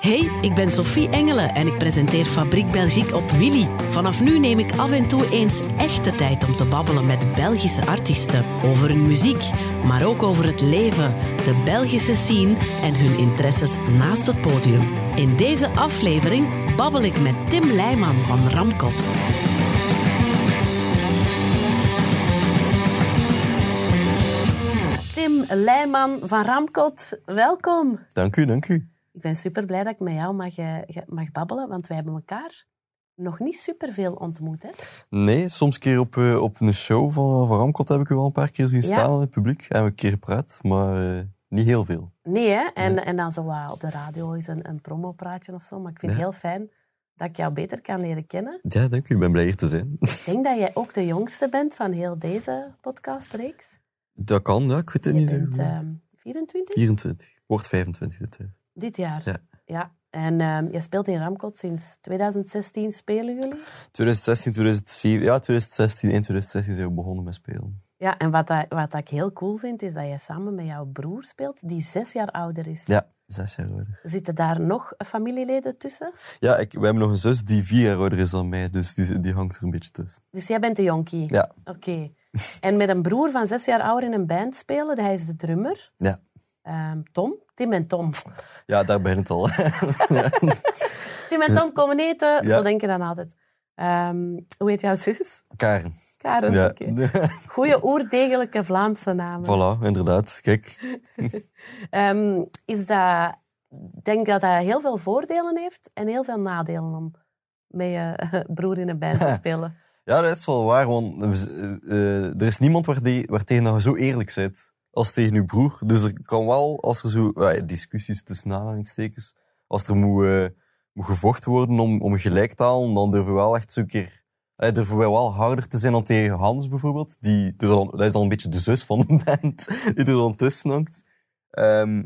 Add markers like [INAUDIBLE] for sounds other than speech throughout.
Hey, ik ben Sophie Engelen en ik presenteer Fabriek Belgique op Willy. Vanaf nu neem ik af en toe eens echte tijd om te babbelen met Belgische artiesten. Over hun muziek, maar ook over het leven, de Belgische scene en hun interesses naast het podium. In deze aflevering babbel ik met Tim Leijman van Ramkot. Tim Leijman van Ramkot, welkom. Dank u, dank u. Ik ben super blij dat ik met jou mag, eh, mag babbelen, want wij hebben elkaar nog niet superveel ontmoet. Hè? Nee, soms keer op, eh, op een show van, van Ramkot heb ik u wel een paar keer zien Ja. staan in het publiek. Hebben we een keer gepraat, maar eh, niet heel veel. Nee, hè? En, en dan zo op de radio is een, een promopraatje of zo. Maar ik vind het heel fijn dat ik jou beter kan leren kennen. Ja, dank u. Ik ben blij hier te zijn. [LAUGHS] Ik denk dat jij ook de jongste bent van heel deze podcastreeks. Dat kan, ja. Ik weet het Je niet bent ehm, 24 24. Wordt 25 dit jaar. Dit jaar. Ja. Ja. En ehm, je speelt in Ramkot sinds 2016. Spelen jullie? 2016, 2007... Ja, 2016 en 2016 zijn we begonnen met spelen. Ja, en wat, dat, wat dat ik heel cool vind, is dat jij samen met jouw broer speelt, die zes jaar ouder is. Ja, zes jaar ouder. Zitten daar nog familieleden tussen? Ja, ik, we hebben nog een zus die vier jaar ouder is dan mij, dus die, die hangt er een beetje tussen. Dus jij bent de jonkie? Ja, Oké. En met een broer van zes jaar ouder in een band spelen, hij is de drummer. ja. Ehm, Tom? Tim en Tom. ja daar begint het al. [LAUGHS] Tim en Tom komen eten, Ja. zo denk je dan altijd. Ehm, hoe heet jouw zus? Karen. Karen. Ja. oké. [LAUGHS] Goeie oerdegelijke Vlaamse namen. voilà, inderdaad. Kijk, [LAUGHS] Ehm, is dat, ik denk dat dat heel veel voordelen heeft en heel veel nadelen om met je broer in een band te spelen. Ja, dat is wel waar, want eh, eh, er is niemand waar, die, waar tegen dat je zo eerlijk bent als tegen je broer. Dus er kan wel, als er zo eh, discussies tussen aanhalingstekens, als er moet, eh, moet gevochten worden om, om gelijk te halen, dan durven we wel echt zo'n keer... eh, durven wij wel harder te zijn dan tegen Hans bijvoorbeeld. Die er dan, dat is dan een beetje de zus van de [LAUGHS] band, die er dan tussen hangt. Ehm,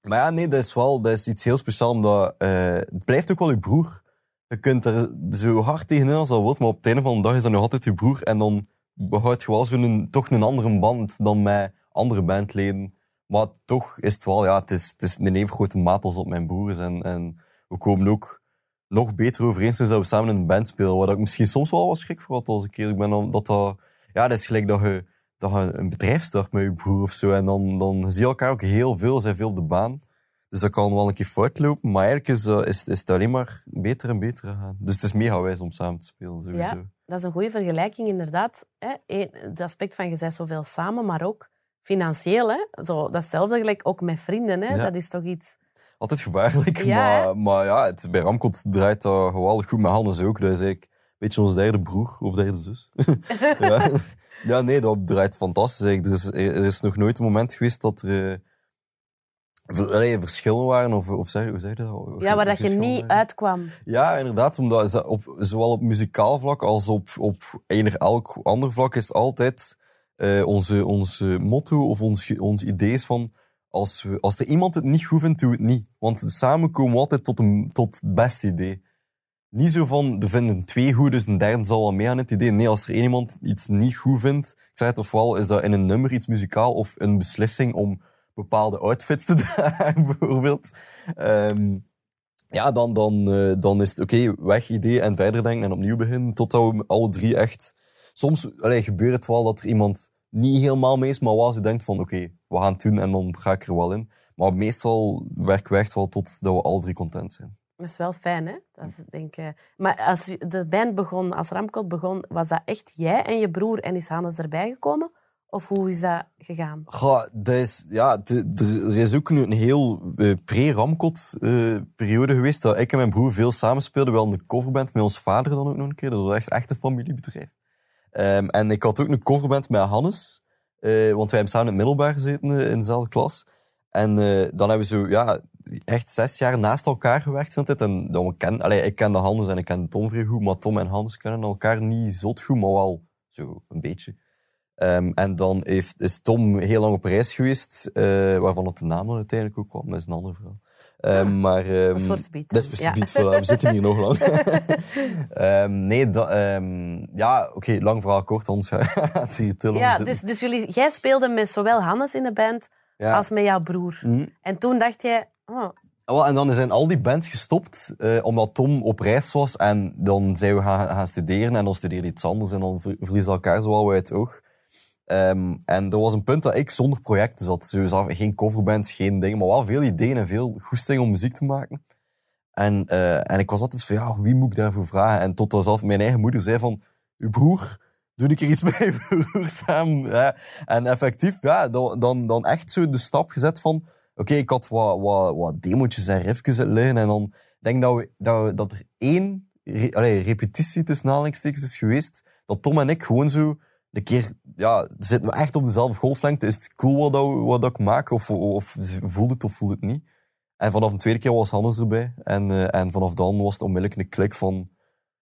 maar ja, nee, dat is wel dat is iets heel speciaals, omdat het blijft ook wel je broer. Je kunt er zo hard tegenin als dat wilt, maar op het einde van de dag is dat nog altijd je broer. En dan behoud je wel zo'n, toch een andere band dan met andere bandleden. Maar toch is het wel, ja, het is, het is een even grote maat als op mijn broer is. En, en we komen ook nog beter overeen sinds dat we samen in een band spelen. Waar ik misschien soms wel wat schrik voor had als. Ik ben dan, dat dat, ja, dat is gelijk dat je, dat je een bedrijf start met je broer of zo. En dan, dan zie je elkaar ook heel veel, zijn veel op de baan. Dus dat kan wel een keer fout lopen, maar eigenlijk is, eh, is, is het alleen maar beter en beter gaan. Dus het is mega wijs om samen te spelen, sowieso. Ja, dat is een goede vergelijking, inderdaad. Hè? Het aspect van je zoveel samen, maar ook financieel. Hè? Zo, datzelfde gelijk ook met vrienden. Hè? Ja. Dat is toch iets... Altijd gevaarlijk, Ja, maar, maar ja, het, bij Ramkot draait dat geweldig goed. Met Hannes ook, dat is eigenlijk een beetje ons derde broer of derde zus. [LAUGHS] ja. ja, nee, dat draait fantastisch. eigenlijk. Er is, er is nog nooit een moment geweest dat er... allee, verschillen waren, of, of zeg, hoe zeg je dat? Ja, waar dat je niet waren. uitkwam. Ja, inderdaad. Omdat op, zowel op muzikaal vlak als op, op eender elk ander vlak is altijd eh, onze, onze motto of ons, ons idee is van als, we, als er iemand het niet goed vindt, doe het niet. Want samen komen we altijd tot, een, tot het beste idee. Niet zo van, er vinden twee goed, dus een derde zal wel mee aan het idee. Nee, als er iemand iets niet goed vindt, ik zeg het ofwel is dat in een nummer iets muzikaal of een beslissing om bepaalde outfits te [LAUGHS] dragen, bijvoorbeeld. Ehm, ja, dan, dan, eh, dan is het oké, weg idee en verder denken en opnieuw beginnen. Totdat we alle drie echt... Soms allee, gebeurt het wel dat er iemand niet helemaal mee is, maar wel ze denkt van oké, we gaan het doen en dan ga ik er wel in. Maar meestal werken we echt wel tot dat we alle drie content zijn. Dat is wel fijn, hè? Dat is, denk ik... Maar als de band begon, als Ramkot begon, was dat echt jij en je broer en is Hannes erbij gekomen? Of hoe is dat gegaan? Dat is, ja, de- de- er is ook een heel eh, pre-Ramkot-periode geweest dat ik en mijn broer veel samenspeelden. Wel een coverband met ons vader dan ook nog een keer. Dat was echt, echt een familiebedrijf. Ehm, en ik had ook een coverband met Hannes. eh, want wij hebben samen in het middelbaar gezeten eh, in dezelfde klas. En eh, dan hebben we zo, ja, echt zes jaar naast elkaar gewerkt. van dit. En dan ken, allee, ik kende Hannes en ik kende Tom vrij goed. Maar Tom en Hannes kennen elkaar niet zot goed, maar wel zo een beetje. Ehm, en dan heeft, is Tom heel lang op reis geweest, waarvan het de naam uiteindelijk ook kwam. Dat is een ander verhaal. Ehm, maar, ehm, Dat is voor Speed. Dat is voor Ja. Speed, voilà. we zitten hier nog lang. [LAUGHS] Ehm, nee, dat, ehm, ja, oké, lang verhaal kort, anders [LAUGHS] gaat hier te lang Ja, zitten. dus, dus jullie, jij speelde met zowel Hannes in de band Ja. als met jouw broer. Mhm. En toen dacht jij, oh, Wel, En dan zijn al die bands gestopt, eh, omdat Tom op reis was. En dan zijn we gaan, gaan studeren en dan studeerde iets anders. En dan ver- verliezen elkaar zo wel uit het oog. Ehm, en er was een punt dat ik zonder projecten zat. Geen coverbands, geen dingen, maar wel veel ideeën en veel goesting om muziek te maken. En, eh, en ik was altijd van, ja, wie moet ik daarvoor vragen? En tot zelf mijn eigen moeder zei van, uw broer, doe ik er iets mee, broer. Ja. En effectief, ja, dan, dan, echt zo de stap gezet van, oké, ik had wat, wat, wat demotjes en riffjes uit liggen. En dan denk dat, dat, we, dat er één repetitie tussen aanhalingstekens is geweest, dat Tom en ik gewoon zo een keer, ja, zitten we echt op dezelfde golflengte. Is het cool wat, dat, wat dat ik maak? Of, of voelt het of voelt het niet? En vanaf de tweede keer was Hannes erbij. En, eh, en vanaf dan was het onmiddellijk een klik van...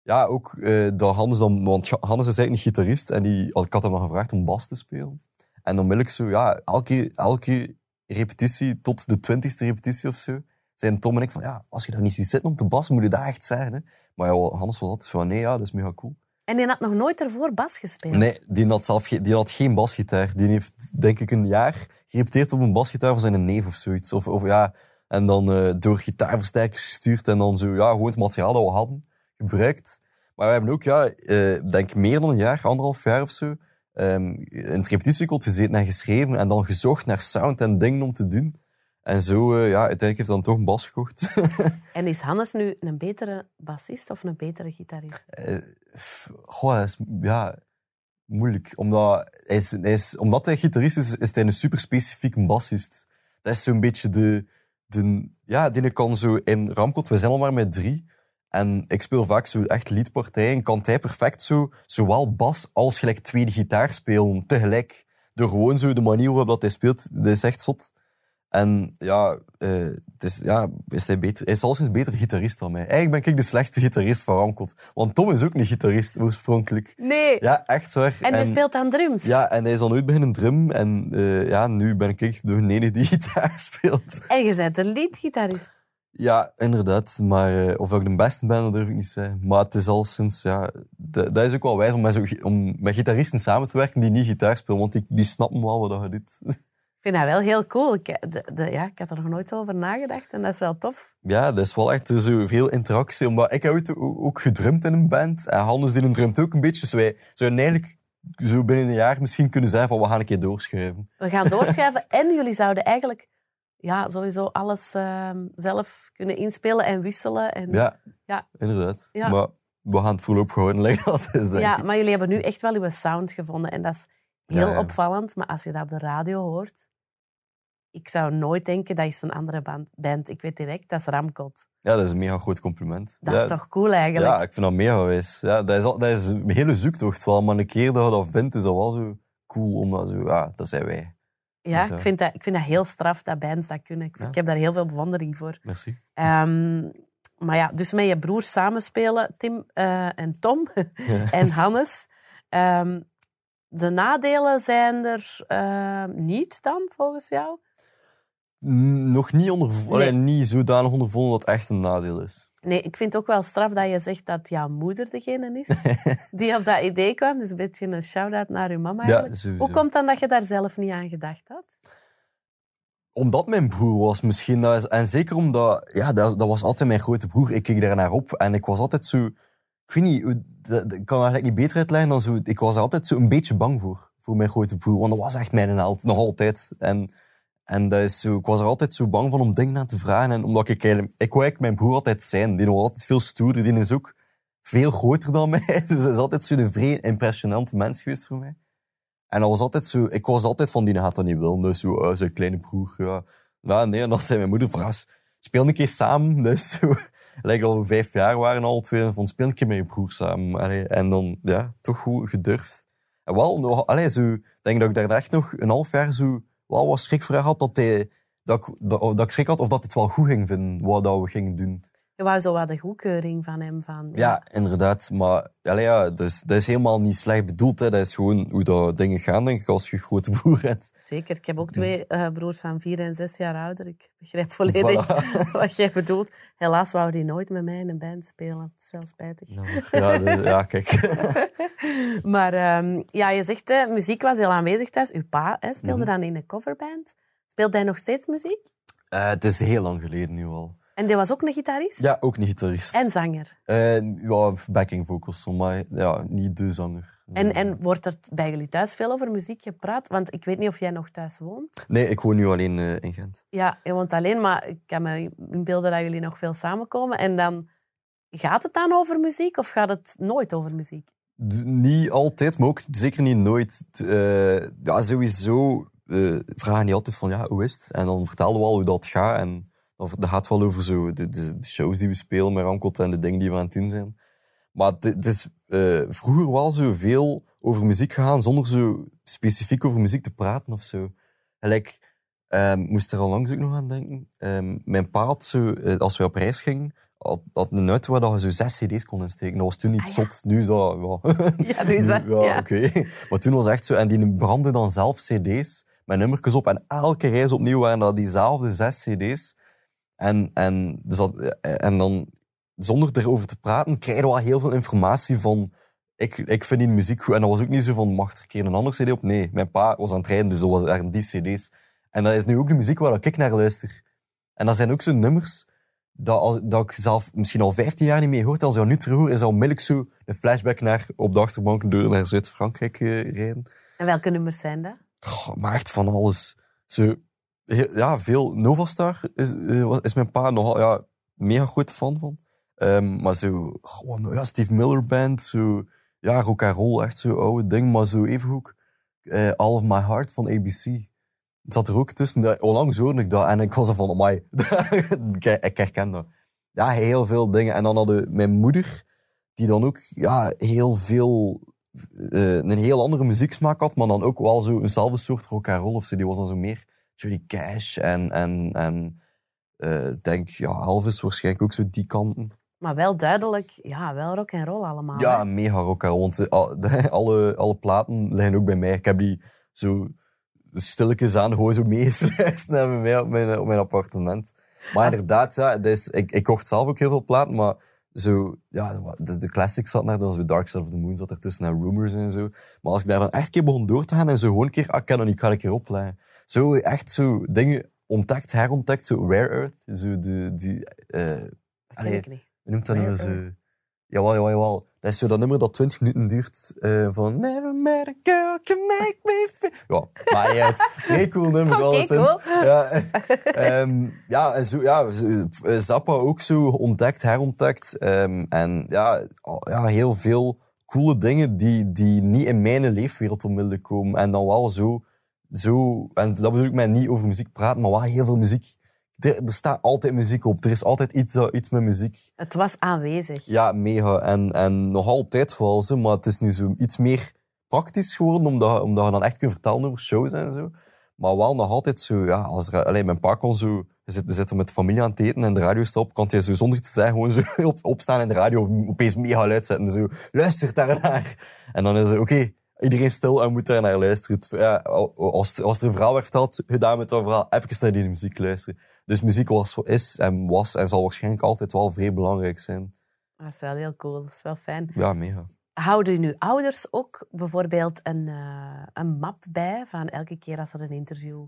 Ja, ook eh, dat Hannes dan... Want Hannes is eigenlijk een gitarist. En die, ik had hem dan gevraagd om bas te spelen. En onmiddellijk zo, ja, elke, elke repetitie tot de twintigste repetitie of zo, zijn Tom en ik van, ja, als je daar niet ziet zitten om te bassen, moet je dat echt zeggen. Hè? Maar ja, Hannes was altijd van, nee, ja, dat is mega cool. En die had nog nooit ervoor bas gespeeld. Nee, die had zelf die had geen basgitaar. Die heeft, denk ik, een jaar gerepeteerd op een basgitaar van zijn neef of zoiets. Of, of ja, en dan eh, door gitaarversterkers gestuurd en dan zo, ja, gewoon het materiaal dat we hadden gebruikt. Maar we hebben ook, ja, eh, denk meer dan een jaar, anderhalf jaar of zo, ehm, in het repetitiecode gezeten en geschreven en dan gezocht naar sound en dingen om te doen. En zo, eh, ja, uiteindelijk heeft hij dan toch een bas gekocht. [LAUGHS] En is Hannes nu een betere bassist of een betere gitarist? Goh, is ja, moeilijk. Omdat hij, is, is, omdat hij gitarist is, is hij een super specifiek bassist. Dat is zo'n beetje de, de... Ja, die kan zo in Ramkot, we zijn al maar met drie. En ik speel vaak zo echt liedpartijen. Kan hij perfect zo, zowel bas als gelijk tweede gitaar spelen tegelijk. Door gewoon zo de manier waarop dat hij speelt, dat is echt zot. En ja, het is, ja is hij, beter, hij is al eens beter gitarist dan mij. Eigenlijk ben ik de slechtste gitarist van Ramkot. Want Tom is ook niet gitarist oorspronkelijk. Nee. Ja, echt waar. En hij speelt aan drums. Ja, en hij is al nooit beginnen drum. En eh, ja, nu ben ik de enige die [LAUGHS] gitaar speelt. En je bent een leadgitarist. Ja, inderdaad. Maar eh, of ik de beste ben, dat durf ik niet zeggen. Maar het is al sinds... Ja, dat is ook wel wijs om met, zo, om met gitaristen samen te werken die niet gitaar spelen. Want die, die snappen wel wat je doet. [LAUGHS] Ik vind dat wel heel cool. Ik, de, de, ja, ik had er nog nooit over nagedacht en dat is wel tof. Ja, dat is wel echt zo veel interactie. Omdat ik heb ooit ook, gedrumd in een band. En Hannes die drumt ook een beetje. Dus wij zouden eigenlijk zo binnen een jaar misschien kunnen zijn van we gaan een keer doorschuiven. We gaan doorschuiven [LAUGHS] en jullie zouden eigenlijk ja, sowieso alles ehm, zelf kunnen inspelen en wisselen. En, Ja, Ja. inderdaad. Ja. Maar we gaan het voorlopig gewoon leggen. [LAUGHS] Dat is, Ja, ik. maar jullie hebben nu echt wel uw sound gevonden en dat is heel Ja, opvallend. Maar als je dat op de radio hoort, ik zou nooit denken dat is een andere band. band. Ik weet direct, dat is Ramkot. ja, dat is een mega groot compliment. Dat ja, is toch cool eigenlijk? Ja, ik vind dat mega wijs. Ja, dat, is al, dat is een hele zoektocht wel. Maar een keer dat je dat vindt, is dat wel zo cool. Omdat zo, ja, dat zijn wij. Ja, Dus, ik vind, dat, ik vind dat heel straf dat bands dat kunnen. Ik, Ja. ik heb daar heel veel bewondering voor. Merci. Ehm, maar ja, dus met je broers samenspelen, Tim eh, en Tom [LAUGHS] en Hannes. Ehm, de nadelen zijn er eh, niet dan, volgens jou? Nog niet, onder, Nee. niet zodanig ondervonden dat het echt een nadeel is. Nee, ik vind het ook wel straf dat je zegt dat jouw moeder degene is [LAUGHS] die op dat idee kwam. Dus een beetje een shout-out naar uw mama eigenlijk. Ja. Hoe komt dan dat je daar zelf niet aan gedacht had? Omdat mijn broer was misschien. En zeker omdat, ja, dat, dat was altijd mijn grote broer. Ik keek daar naar op en ik was altijd zo... Ik weet niet, dat, kan eigenlijk niet beter uitleggen dan zo... Ik was er altijd zo een beetje bang voor, voor mijn grote broer. Want dat was echt mijn held, nog altijd. En, en dat is zo, ik was er altijd zo bang van om dingen aan te vragen. En omdat ik eigenlijk... Ik wou eigenlijk mijn broer altijd zijn. Die was altijd veel stoerder. Die is ook veel groter dan [LAUGHS] mij. Dus hij is altijd zo'n vrij impressionante mens geweest voor mij. En dat was altijd zo, ik was altijd van, die gaat dat niet willen. Dus zo, uh, kleine broer, ja. Ja, nee, en dan zei mijn moeder van, speel een keer samen. [LAUGHS] Dus zo, lijkt al vijf jaar waren al twee, van speel een keer met je broer samen. En dan, ja, toch goed gedurfd. En wel, nog, allee, zo, denk dat ik daar echt nog een half jaar zo, wel wat schrik voor had, dat, hij, dat, ik, dat, dat ik schrik had of dat het wel goed ging vinden, wat dat we gingen doen. Je wou zo wat de goedkeuring van hem. Van, Ja, inderdaad. Maar allee, ja, dat, is, dat is helemaal niet slecht bedoeld. Hè. Dat is gewoon hoe dat dingen gaan, denk ik, als je grote broer hebt. Zeker. Ik heb ook twee eh, broers van vier en zes jaar ouder. Ik begrijp volledig Voilà. [LAUGHS] wat jij bedoelt. Helaas wou die nooit met mij in een band spelen. Dat is wel spijtig. Ja, de- ja kijk. [LAUGHS] Maar ehm, ja, je zegt, hè, muziek was heel aanwezig thuis. Uw pa hè, speelde Mhm. dan in een coverband. Speelt hij nog steeds muziek? Eh, het is heel lang geleden nu al. En die was ook een gitarist? Ja, ook niet gitarist. En zanger? Uh, ja, backing vocals, maar ja, niet de zanger. En, en wordt er bij jullie thuis veel over muziek gepraat? Want ik weet niet of jij nog thuis woont. Nee, ik woon nu alleen uh, in Gent. Ja, je woont alleen, maar ik kan me inbeelden dat jullie nog veel samenkomen. En dan gaat het dan over muziek of gaat het nooit over muziek? niet altijd, maar ook zeker niet nooit. Uh, ja, sowieso uh, vragen die altijd van, ja, hoe is het? En dan vertellen we al hoe dat gaat. En dat gaat wel over zo de, de, shows die we spelen met Rankot en de dingen die we aan het doen zijn. Maar het, is uh, vroeger wel zo veel over muziek gegaan zonder zo specifiek over muziek te praten of zo. Gelijk, um, moest er al langs ook nog aan denken. Um, mijn pa had zo, als we op reis gingen, had, een auto waar je zo zes cd's kon insteken. Dat was toen niet ah, zot. Nu is dat... Ja, [LAUGHS] ja nu is dat... Ja, oké. Maar toen was het echt zo... En die brandde dan zelf cd's met nummertjes op. En elke reis opnieuw waren dat diezelfde zes cd's. En, en, dus dat, en dan, zonder erover te praten, krijg je wel heel veel informatie van... Ik, ik vind die muziek goed. En dat was ook niet zo van, mag er een keer een andere cd op? Nee, mijn pa was aan het rijden, dus dat was echt die cd's. En dat is nu ook de muziek waar ik naar luister. En dat zijn ook zo nummers dat, dat ik zelf misschien al 15 jaar niet meer hoort. Als je nu terug is al onmiddellijk zo een flashback naar op de achterbank door naar Zuid-Frankrijk uh, rijden. En welke nummers zijn dat? maar echt van alles. Zo, ja, veel. Novastar is, uh, is mijn pa nogal ja, mega grote fan van. Um, maar zo, gewoon, ja, Steve Miller Band, zo, ja, rock and roll, echt zo oude ding. Maar zo even ook uh, All of My Heart van ABC. Zat er ook tussen. Onlangs hoorde ik dat en ik was er van, amai, [LAUGHS] ik herken dat. Ja, heel veel dingen. En dan hadden mijn moeder, die dan ook ja, heel veel, uh, een heel andere muzieksmaak had, maar dan ook wel zo eenzelfde soort rock and roll of zo. Die was dan zo meer Johnny Cash en, en, en uh, denk, ja, Elvis waarschijnlijk ook zo die kanten. Maar wel duidelijk, ja, wel rock and roll allemaal. Ja, mega rock and roll. Want [LAUGHS] alle, alle platen liggen ook bij mij. Ik heb die zo stilletjes aan gewoon zo meesluisteren [LAUGHS] hebben mij op mijn, op mijn appartement. Maar ah. inderdaad, ja, dus, ik, ik kocht zelf ook heel veel platen, maar zo, ja, de, de classics zat naar, dan zo Dark Side of the Moon zat ertussen en Rumors en zo. Maar als ik daar dan echt een keer begon door te gaan en zo gewoon een keer, ah, ik kan nog niet, ga een keer opleggen. Zo echt zo dingen ontdekt, herontdekt, zo Rare Earth, zo de, die, uh, allee, noemt dat nu zo? Jawel, jawel, jawel. Dat is zo dat nummer dat 20 minuten duurt. Uh, van Never met a girl can make me feel... Ja, maar ja, het heel cool nummer. Okay, cool. Ja, um, [LAUGHS] ja, en zo, ja, Zappa ook zo ontdekt, herontdekt. Um, en ja, ja, heel veel coole dingen die, die niet in mijn leefwereld onmiddellijk komen. En dan wel zo, zo... En dat bedoel ik mij niet over muziek praten, maar wel heel veel muziek er, er, staat altijd muziek op. Er is altijd iets, uh, iets met muziek. Het was aanwezig. Ja, mega. En, en nog altijd wel zo, maar het is nu zo iets meer praktisch geworden, omdat, omdat je dan echt kunt vertellen over shows en zo. Maar wel nog altijd zo, ja, als er, alleen mijn pa kon zo, zitten, zitten met de familie aan het eten en de radio stop, kan hij zo zonder te zeggen gewoon zo [LAUGHS] op, opstaan in de radio of opeens mega luid zetten. Zo, luister daar naar. En dan is het, oké, iedereen stil en moet daar naar luisteren. Ja, als, als er een verhaal werd verteld, gedaan met dat verhaal, even naar die muziek luisteren. Dus muziek was, is en was en zal waarschijnlijk altijd wel vrij belangrijk zijn. Dat is wel heel cool, dat is wel fijn. Ja, mega. Houden nu ouders ook bijvoorbeeld een, uh, een map bij van elke keer als er een interview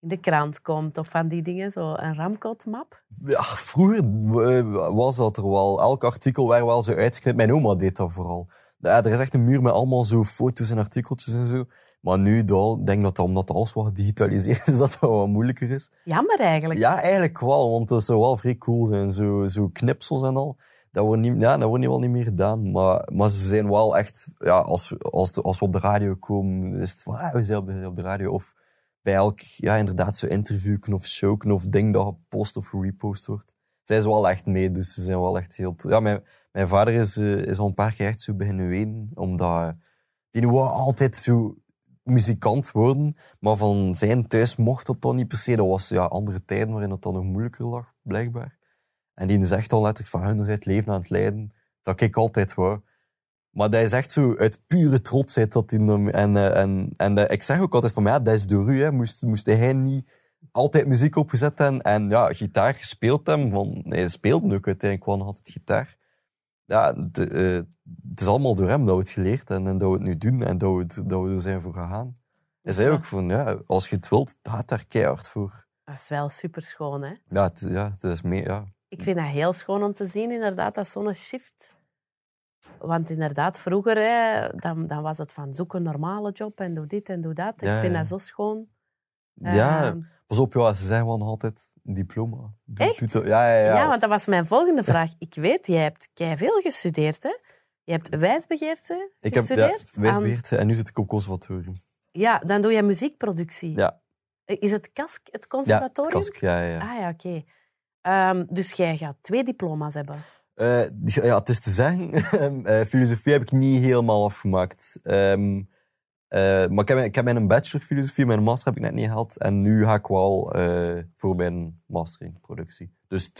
in de krant komt of van die dingen, zo een Ramcot-map? Ja, vroeger eh, was dat er wel. Elk artikel werd wel zo uitgeknipt. Mijn oma deed dat vooral. Ja, er is echt een muur met allemaal zo foto's en artikeltjes en zo. Maar nu, denk ik dat omdat alles wat gedigitaliseerd is, [LAUGHS] dat dat wat moeilijker is. Jammer eigenlijk. Ja, eigenlijk wel, want dat zou wel vrij cool zijn. Zo, zo knipsels en al. Dat wordt, niet, ja, dat wordt niet wel niet meer gedaan. Maar, maar ze zijn wel echt... Ja, als, als, als we op de radio komen, is het van... Ah, we zijn op de, op de radio. Of bij elk, ja, inderdaad, zo'n interview of show of ding dat gepost of repost wordt. Zij zijn wel echt mee, dus ze zijn wel echt heel... Ja, mijn, mijn vader is, uh, is al een paar keer echt zo beginnen ween, omdat... Die wou altijd zo muzikant worden, maar van zijn thuis mocht dat dan niet per se. Dat was ja, andere tijden waarin het dan nog moeilijker lag, blijkbaar. En die zegt al letterlijk van hun het leven aan het leiden, dat ik altijd wou. Maar dat is echt zo uit pure trotsheid dat hij... En, eh, en, en, en ik zeg ook altijd van, ja, dat is door u. Moest, moest hij niet altijd muziek opgezet hebben en ja, gitaar gespeeld hebben. Van, hij speelde ook uiteindelijk gewoon altijd gitaar. Ja, de, uh, het is allemaal door hem dat we het geleerd hebben en dat we het nu doen en dat we, het, dat we er zijn voor gegaan. Hij zei ook van, ja, als je het wilt, gaat daar keihard voor. Dat is wel super schoon, hè? Ja, het, ja, het is meer, ja. Ik vind dat heel schoon om te zien, inderdaad, dat zo'n shift. Want inderdaad, vroeger hè, dan, dan was het van zoek een normale job en doe dit en doe dat. Ja, ik vind ja. dat zo schoon. Ja, Ehm, pas op, ja, ze zeggen wel nog altijd een diploma. Doe- Echt? doe ja, ja, ja. ja. want dat was mijn volgende vraag. Ik weet, jij hebt veel gestudeerd, hè? Je hebt wijsbegeerte ik heb ja, gestudeerd. aan- wijsbegeerte en nu zit ik op conservatorium. Ja, dan doe je muziekproductie. Ja. Is het KASK, het Ja, conservatorium? kask, ja, ja. ja. Ah ja, oké. Ehm, dus jij gaat twee diploma's hebben. Eh, ja, het is te zeggen, [LAUGHS] eh, filosofie heb ik niet helemaal afgemaakt. Ehm, eh, maar ik heb, ik heb mijn bachelor filosofie, mijn master heb ik net niet gehad. En nu ga ik wel eh, voor mijn master in productie. Dus 2,5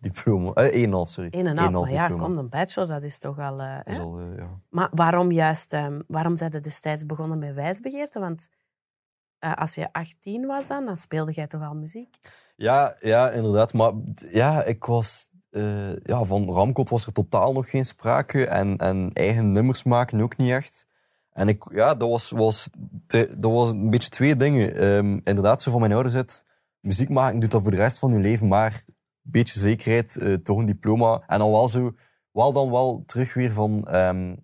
diploma. Eh, 1,5, sorry. Eén en een half. Maar ja, diploma. kom, een bachelor, dat is toch al... is al, ja. Maar waarom juist... ehm, waarom zijn je destijds begonnen met wijsbegeerte? Want als je 18 was dan, dan speelde jij toch al muziek? Ja, ja, inderdaad. Maar ja, ik was... ja, van Ramkot was er totaal nog geen sprake. En, en eigen nummers maken ook niet echt. En ik, ja, dat was, was, dat was een beetje twee dingen. Ehm, inderdaad, zo van mijn ouders uit. Muziek maken doet dat voor de rest van je leven, maar een beetje zekerheid, eh, toch een diploma. En dan wel wel dan wel terug weer van... ehm,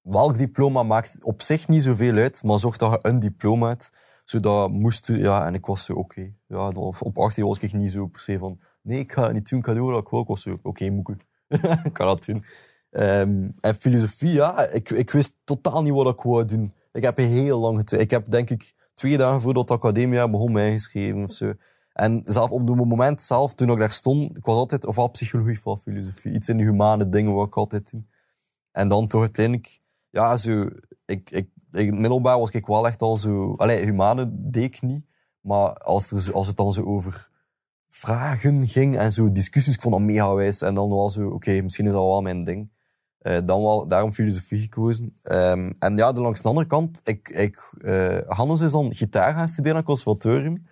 welk diploma maakt op zich niet zoveel uit, maar zorg dat je een diploma hebt zodat moest, ja, en ik was zo, oké. Ja, op 18 was ik niet zo per se van, nee, ik ga het niet doen, ik ga doen ik wil. Was zo, oké, moet ik. [LAUGHS] ik ga dat doen. Ehm, en filosofie, ja, ik, ik wist totaal niet wat ik wou doen. Ik heb heel lang getwijfeld. Ik heb denk ik twee dagen voordat de academia begon mij ingeschreven of zo. En zelf op het moment zelf, toen ik daar stond, ik was altijd ofwel psychologie of filosofie. Iets in de humane dingen wat ik altijd doen. En dan toch uiteindelijk, ja, zo, ik, ik, in het middelbaar was ik wel echt al zo, allee, humane deed ik niet, maar als, er, als het dan zo over vragen ging en zo discussies, ik vond dat mega wijs. En dan wel zo, oké, misschien is dat wel mijn ding. Eh, dan wel, daarom filosofie gekozen. Ehm, en ja, de langs de andere kant, ik, ik, eh, Hannes is dan gitaar gaan studeren aan het conservatorium.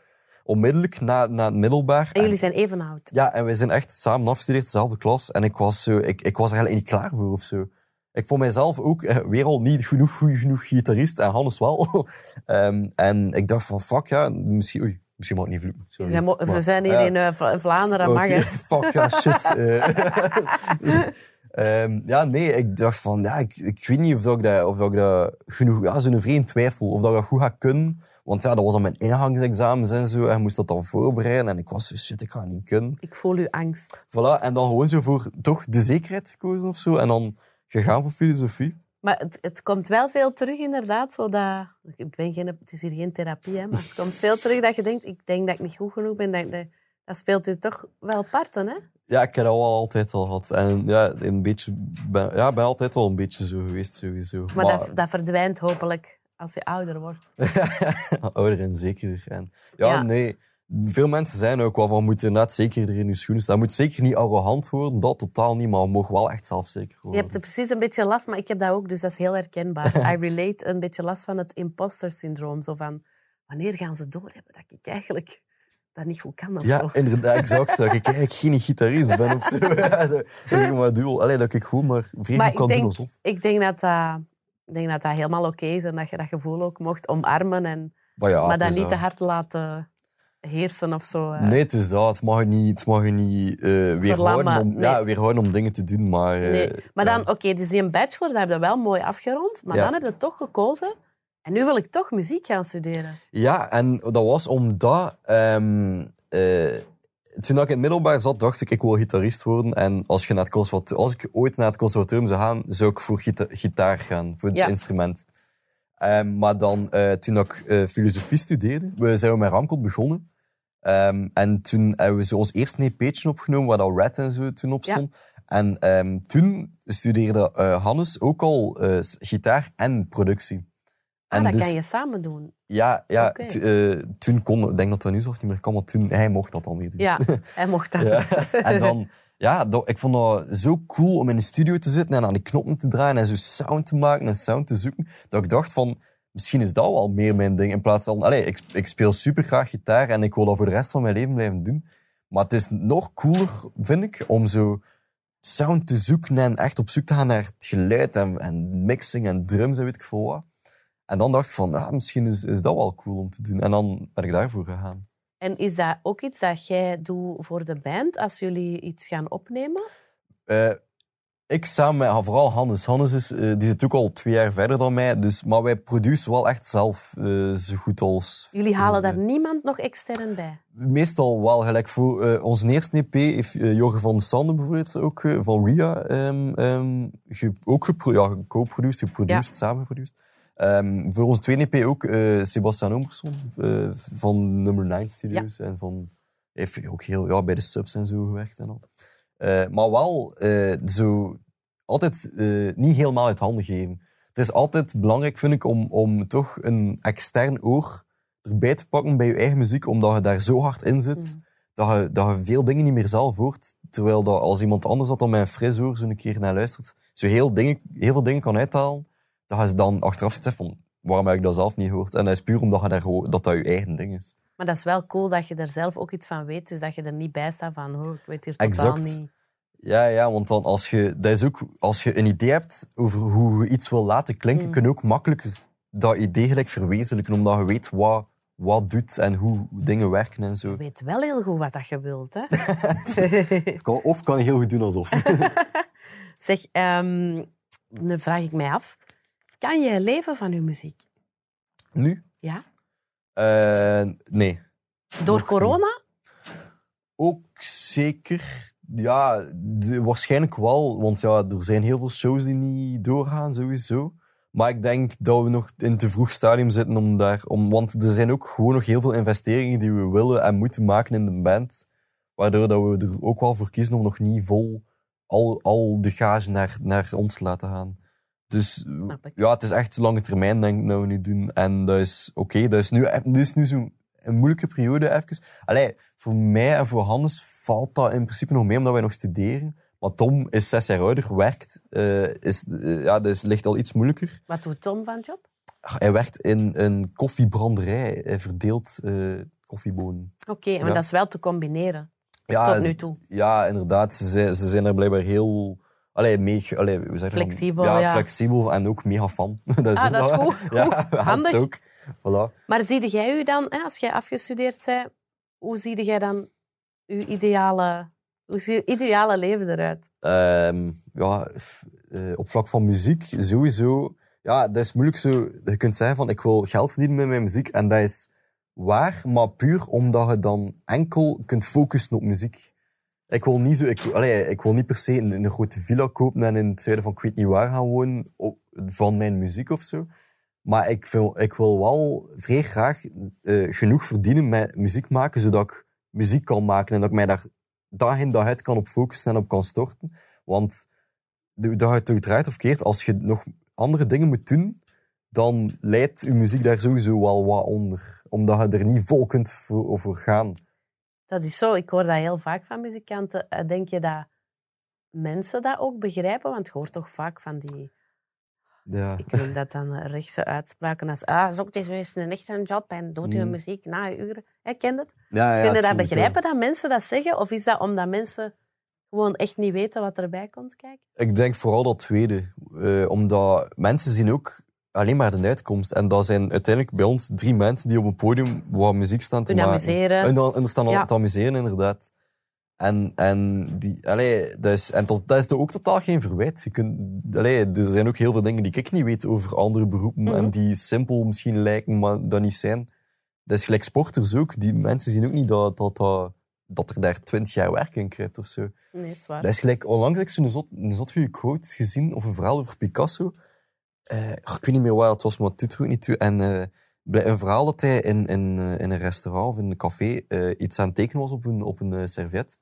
Onmiddellijk na, na het middelbaar. En jullie zijn even oud. Ja, en wij zijn echt samen afgestudeerd, dezelfde klas. En ik was, zo, ik, ik was er eigenlijk niet klaar voor of zo. Ik vond mijzelf ook eh, weer al niet genoeg, goed genoeg gitarist. En Hannes wel. [LAUGHS] Ehm, en ik dacht van, fuck ja, misschien... Oei, misschien mag ik niet vloeken. Sorry. We zijn hier ja. in Vla- Vlaanderen, mag Oké, je. [LAUGHS] Fuck, ja, shit. [LAUGHS] Eh, ehm, ja, nee, ik dacht van, ja, ik, ik weet niet of, dat ik, dat, of dat ik dat genoeg... Ja, zo'n vreemd twijfel, of dat ik dat goed ga kunnen. Want ja, dat was aan mijn ingangsexamens en zo, en ik moest dat dan voorbereiden. En ik was zo, shit, ik ga niet kunnen. Ik voel uw angst. Voilà, en dan gewoon zo voor toch de zekerheid gekozen of zo. En dan gegaan voor filosofie. Maar het, het komt wel veel terug, inderdaad. Zodat, ik ben geen, het is hier geen therapie, hè, maar het komt veel terug dat je denkt, ik denk dat ik niet goed genoeg ben. Dat, dat, dat speelt u toch wel parten, hè? Ja, ik heb dat wel altijd al gehad. En ja, een beetje, ben, ja, ben altijd wel een beetje zo geweest, sowieso. Maar, dat, dat verdwijnt hopelijk als je ouder wordt. [LAUGHS] ouder en zekerder. En, ja, Ja. nee. Veel mensen zijn ook wel van, moet inderdaad zeker in je schoenen staan. Je moet zeker niet arrogant worden, dat totaal niet, maar je mag wel echt zelfzeker Je worden. hebt er precies een beetje last, maar ik heb dat ook, dus dat is heel herkenbaar. [LAUGHS] I relate een beetje last van het imposter syndroom. Zo van, wanneer gaan ze doorhebben dat ik eigenlijk dat niet goed kan of Ja, zo. [LAUGHS] inderdaad, exact. Dat ik eigenlijk geen gitarist ben of zo. [LAUGHS] Ja, dat, ik maar doe. Allee, dat ik gewoon maar vreemd Maar kan ik doen alsof. ik denk dat dat, ik denk dat dat helemaal oké is en dat je dat gevoel ook mocht omarmen, en, Maar, ja, maar dat niet te hard laten heersen of zo. eh. Nee, het is dat. Het mag je niet, het mag je niet eh, weerhouden, om, nee. ja, weerhouden om dingen te doen. Maar, eh, Nee. Maar ja. dan, oké, dus die bachelor, dat heb je wel mooi afgerond, maar Ja. dan heb je toch gekozen. En nu wil ik toch muziek gaan studeren. Ja, en dat was omdat... eh, toen ik in het middelbaar zat, dacht ik, ik wil gitarist worden. En als, je naar het conservatorium, als ik ooit naar het conservatorium zou gaan, zou ik voor gita- gitaar gaan, voor het Ja. instrument. Ehm, maar dan, eh, toen ik eh, filosofie studeerde, we zijn we met Ramkot begonnen. Ehm, en toen hebben we zo ons eerste EP'tje opgenomen, waar dat Red en zo toen op Ja. stond. En toen studeerde Hannes ook al gitaar en productie. Ah, En dat dus- kan je samen doen. ja, ja eh, toen kon, ik denk dat dat nu zelfs niet meer kan, maar toen, hij mocht dat al meer doen. Ja, [LAUGHS] hij mocht dat. Ja. En dan, ja, dat, ik vond dat zo cool om in de studio te zitten en aan die knoppen te draaien en zo sound te maken en sound te zoeken, dat ik dacht van, misschien is dat wel meer mijn ding. In plaats van, allee, ik, ik speel super graag gitaar en ik wil dat voor de rest van mijn leven blijven doen. Maar het is nog cooler, vind ik, om zo sound te zoeken en echt op zoek te gaan naar het geluid en, en mixing en drums en weet ik veel wat. En dan dacht ik van, ja, misschien is, is dat wel cool om te doen. En dan ben ik daarvoor gegaan. En is dat ook iets dat jij doet voor de band als jullie iets gaan opnemen? Eh, ik samen met ah, vooral Hannes. Hannes is, eh, die zit ook al twee jaar verder dan mij. Dus, maar wij produceren wel echt zelf eh, zo goed als... Jullie halen daar niemand nog extern bij? Meestal wel. Gelijk voor onze eerste EP heeft uh, Jorgen van Sande bijvoorbeeld ook van Ria ge- ook gepro ja, geproduced, samen geproduced. Ehm, voor onze tweede EP ook eh Sebastian Omerson eh, van Number 9 Studios. En van, heeft ook heel, ja, bij de subs en zo gewerkt en al. Eh, maar wel zo altijd niet helemaal uit handen geven. Het is altijd belangrijk, vind ik, om, om toch een extern oor erbij te pakken bij je eigen muziek, omdat je daar zo hard in zit, dat, je, dat je veel dingen niet meer zelf hoort. Terwijl dat als iemand anders dat dan met een fris oor zo een keer naar luistert, zo heel, dingen, heel veel dingen kan uithalen, dat je ze dan achteraf zegt van, waarom heb ik dat zelf niet gehoord? En dat is puur omdat je daar, dat dat je eigen ding is. Maar dat is wel cool dat je er zelf ook iets van weet. Dus dat je er niet bij staat van, oh, ik weet hier totaal Exact. niet. Ja, ja, want dan als je, dat is ook, als je een idee hebt over hoe je iets wil laten klinken, Mm. kun je ook makkelijker dat idee gelijk verwezenlijken, omdat je weet wat, wat doet en hoe dingen werken en zo. Je weet wel heel goed wat dat je wilt. Hè? [LAUGHS] Of kan je heel goed doen alsof. [LAUGHS] zeg, ehm, dan vraag ik mij af. Kan je leven van je muziek? nu? Ja? Eh, nee. Door Nog corona? Ook zeker. Ja, de- waarschijnlijk wel. Want ja, er zijn heel veel shows die niet doorgaan, sowieso. Maar ik denk dat we nog in te vroeg stadium zitten om daar... Om, want er zijn ook gewoon nog heel veel investeringen die we willen en moeten maken in de band. Waardoor dat we er ook wel voor kiezen om nog niet vol al, al de gage naar, naar ons te laten gaan. Dus ja, het is echt lange termijn, denk ik, dat we nu doen. En dat is oké. Dat is nu, dat is nu zo'n moeilijke periode even. Allee, voor mij en voor Hannes valt dat in principe nog mee, omdat wij nog studeren. Maar Tom is zes jaar ouder, werkt. eh, is, eh, ja, dat is, ligt al iets moeilijker. Wat doet Tom van job? Ach, Hij werkt in een koffiebranderij. Hij verdeelt eh, koffiebonen. Oké, maar Ja. dat is wel te combineren. Ja, Tot nu toe. Ja, inderdaad. Ze ze zijn er blijkbaar heel... Allee, mega, allee, hoe zeg je? Flexibel, ja, ja. flexibel en ook mega fan. [LAUGHS] dat is Ah, dat is goed. [LAUGHS] Ja, [LAUGHS] Handig. ook. Voilà. Maar zie jij u dan, als jij afgestudeerd bent, hoe zie jij dan uw ideale, hoe ziet uw ideale leven eruit? Ehm, ja, eh, op vlak van muziek sowieso. Ja, dat is moeilijk zo. Je kunt zeggen van ik wil geld verdienen met mijn muziek. En dat is waar, maar puur omdat je dan enkel kunt focussen op muziek. Ik wil niet, zo, ik, ik wil niet per se een, een grote villa kopen en in het zuiden van ik waar gaan wonen op, van mijn muziek of zo. Maar ik, wil ik wil wel vrij graag eh, genoeg verdienen met muziek maken, zodat ik muziek kan maken en dat ik mij daar dag in dag uit kan op focussen en op kan storten. Want dat het draait of keert, als je nog andere dingen moet doen, dan leidt je muziek daar sowieso wel wat onder. Omdat je er niet vol kunt voor, over gaan. Dat is zo. Ik hoor dat heel vaak van muzikanten. Eh, Denk je dat mensen dat ook begrijpen? Want je hoort toch vaak van die, Ja. ik noem dat dan eh, rechtse uitspraken als ah, zoek eens eens een echte job en doet uw Mm. muziek na je uren. Hè, ken je dat? Ja, ja, Kun je dat begrijpen dat mensen dat zeggen? Of is dat omdat mensen gewoon echt niet weten wat erbij komt kijken? Ik denk vooral dat tweede. Eh, omdat mensen zien ook alleen maar de uitkomst. En dat zijn uiteindelijk bij ons drie mensen die op een podium wat muziek staan te maken. amuseren. En dan, en staan al Ja. te amuseren, inderdaad. En, en, die, allee, dat is, en tot, dat is ook totaal geen verwijt. Je kunt, allee, er zijn ook heel veel dingen die ik niet weet over andere beroepen. Mhm. En die simpel misschien lijken, maar dat niet zijn. Dat is gelijk sporters ook. Die mensen zien ook niet dat, dat, dat, dat er daar twintig jaar werk in kruipt of zo. Nee, is waar. Dat is gelijk, onlangs heb ik zo'n zot, een zot goede quote gezien, of een verhaal over Picasso. Eh, ik weet niet meer waar het was, maar het doet ook niet toe. En eh, een verhaal dat hij in, in, eh, in een restaurant of in een café iets aan het tekenen was op een, op een servet.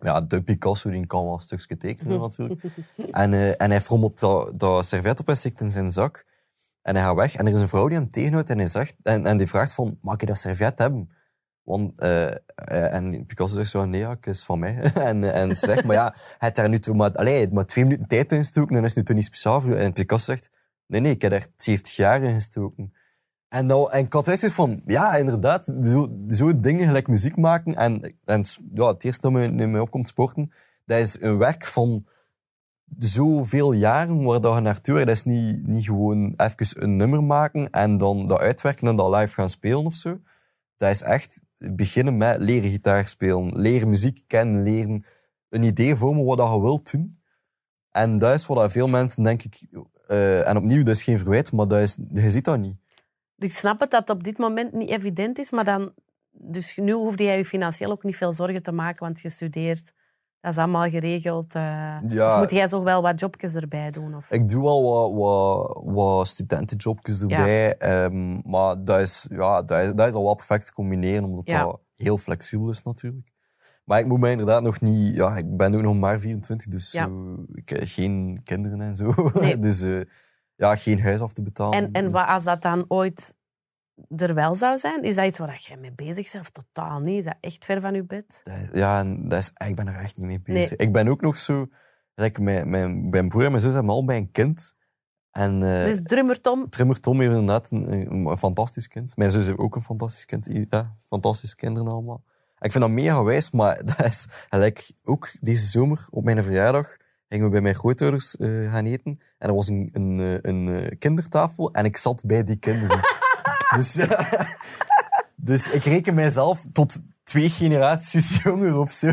Ja, de Picasso die kan wel een stukje tekenen [LAUGHS] natuurlijk. en, en hij frommelt dat, dat servet op en stikt in zijn zak. En hij gaat weg. En er is een vrouw die hem tegenhoudt en, hij zegt, en, en die vraagt van, mag ik dat servet hebben? Want, en Picasso zegt zo, nee, ja, het is van mij. [LAUGHS] en, en ze zegt, maar ja, hij heeft daar nu toe maar, allee, maar twee minuten tijd in gestoken en dat is nu toch niet speciaal. En Picasso zegt, nee, nee, ik heb er 70 jaar in gestoken. En, nou, en ik had echt van, ja, inderdaad, zo, dingen gelijk muziek maken en, en ja, het eerste dat me, mij opkomt sporten, dat is een werk van zoveel jaren waar dat je naartoe werkt. Dat is niet, niet gewoon even een nummer maken en dan dat uitwerken en dat live gaan spelen of zo. Dat is echt beginnen met leren gitaar spelen, leren muziek kennen, leren een idee vormen wat dat je wilt doen. En dat is wat dat veel mensen, denk ik... eh, en opnieuw, dat is geen verwijt, maar dat is, je ziet dat niet. Ik snap het dat het op dit moment niet evident is, maar dan... Dus nu hoefde jij je financieel ook niet veel zorgen te maken, want je studeert. Dat is allemaal geregeld. eh. Ja. Of moet jij zo wel wat jobjes erbij doen? Of? Ik doe wel wat, wat, wat studentenjobjes erbij, ehm, maar dat is, ja, dat, is, dat is al wel perfect te combineren, omdat Ja. dat heel flexibel is natuurlijk. Maar ik moet mij inderdaad nog niet... Ja, ik ben ook nog maar 24, dus Ja. ik heb geen kinderen en zo. Nee. [LAUGHS] dus eh, ja, geen huis af te betalen. En, en Dus- wat als dat dan ooit er wel zou zijn? Is dat iets waar jij mee bezig bent? Of totaal niet? Is dat echt ver van je bed? Is- Ja, en dat is, ik ben er echt niet mee bezig. Ik ben ook nog zo... Like, mijn, mijn, mijn broer en mijn zus hebben allebei een kind. En eh Dus drummer Tom, Trimmer Tom heeft inderdaad een, een, een fantastisch kind. Mijn zus heeft ook een fantastisch kind. Ja, fantastische kinderen allemaal. Ik vind dat mega wijs, maar [LAUGHS] dat is... Like, ook deze zomer, op mijn verjaardag, gingen we bij mijn grootouders eh, gaan eten. En er was een, een, eh, een, eh, kindertafel en ik zat bij die kinderen. [LAUGHS] dus, ja, [LAUGHS] dus ik reken mijzelf tot twee generaties [LAUGHS] jonger of zo.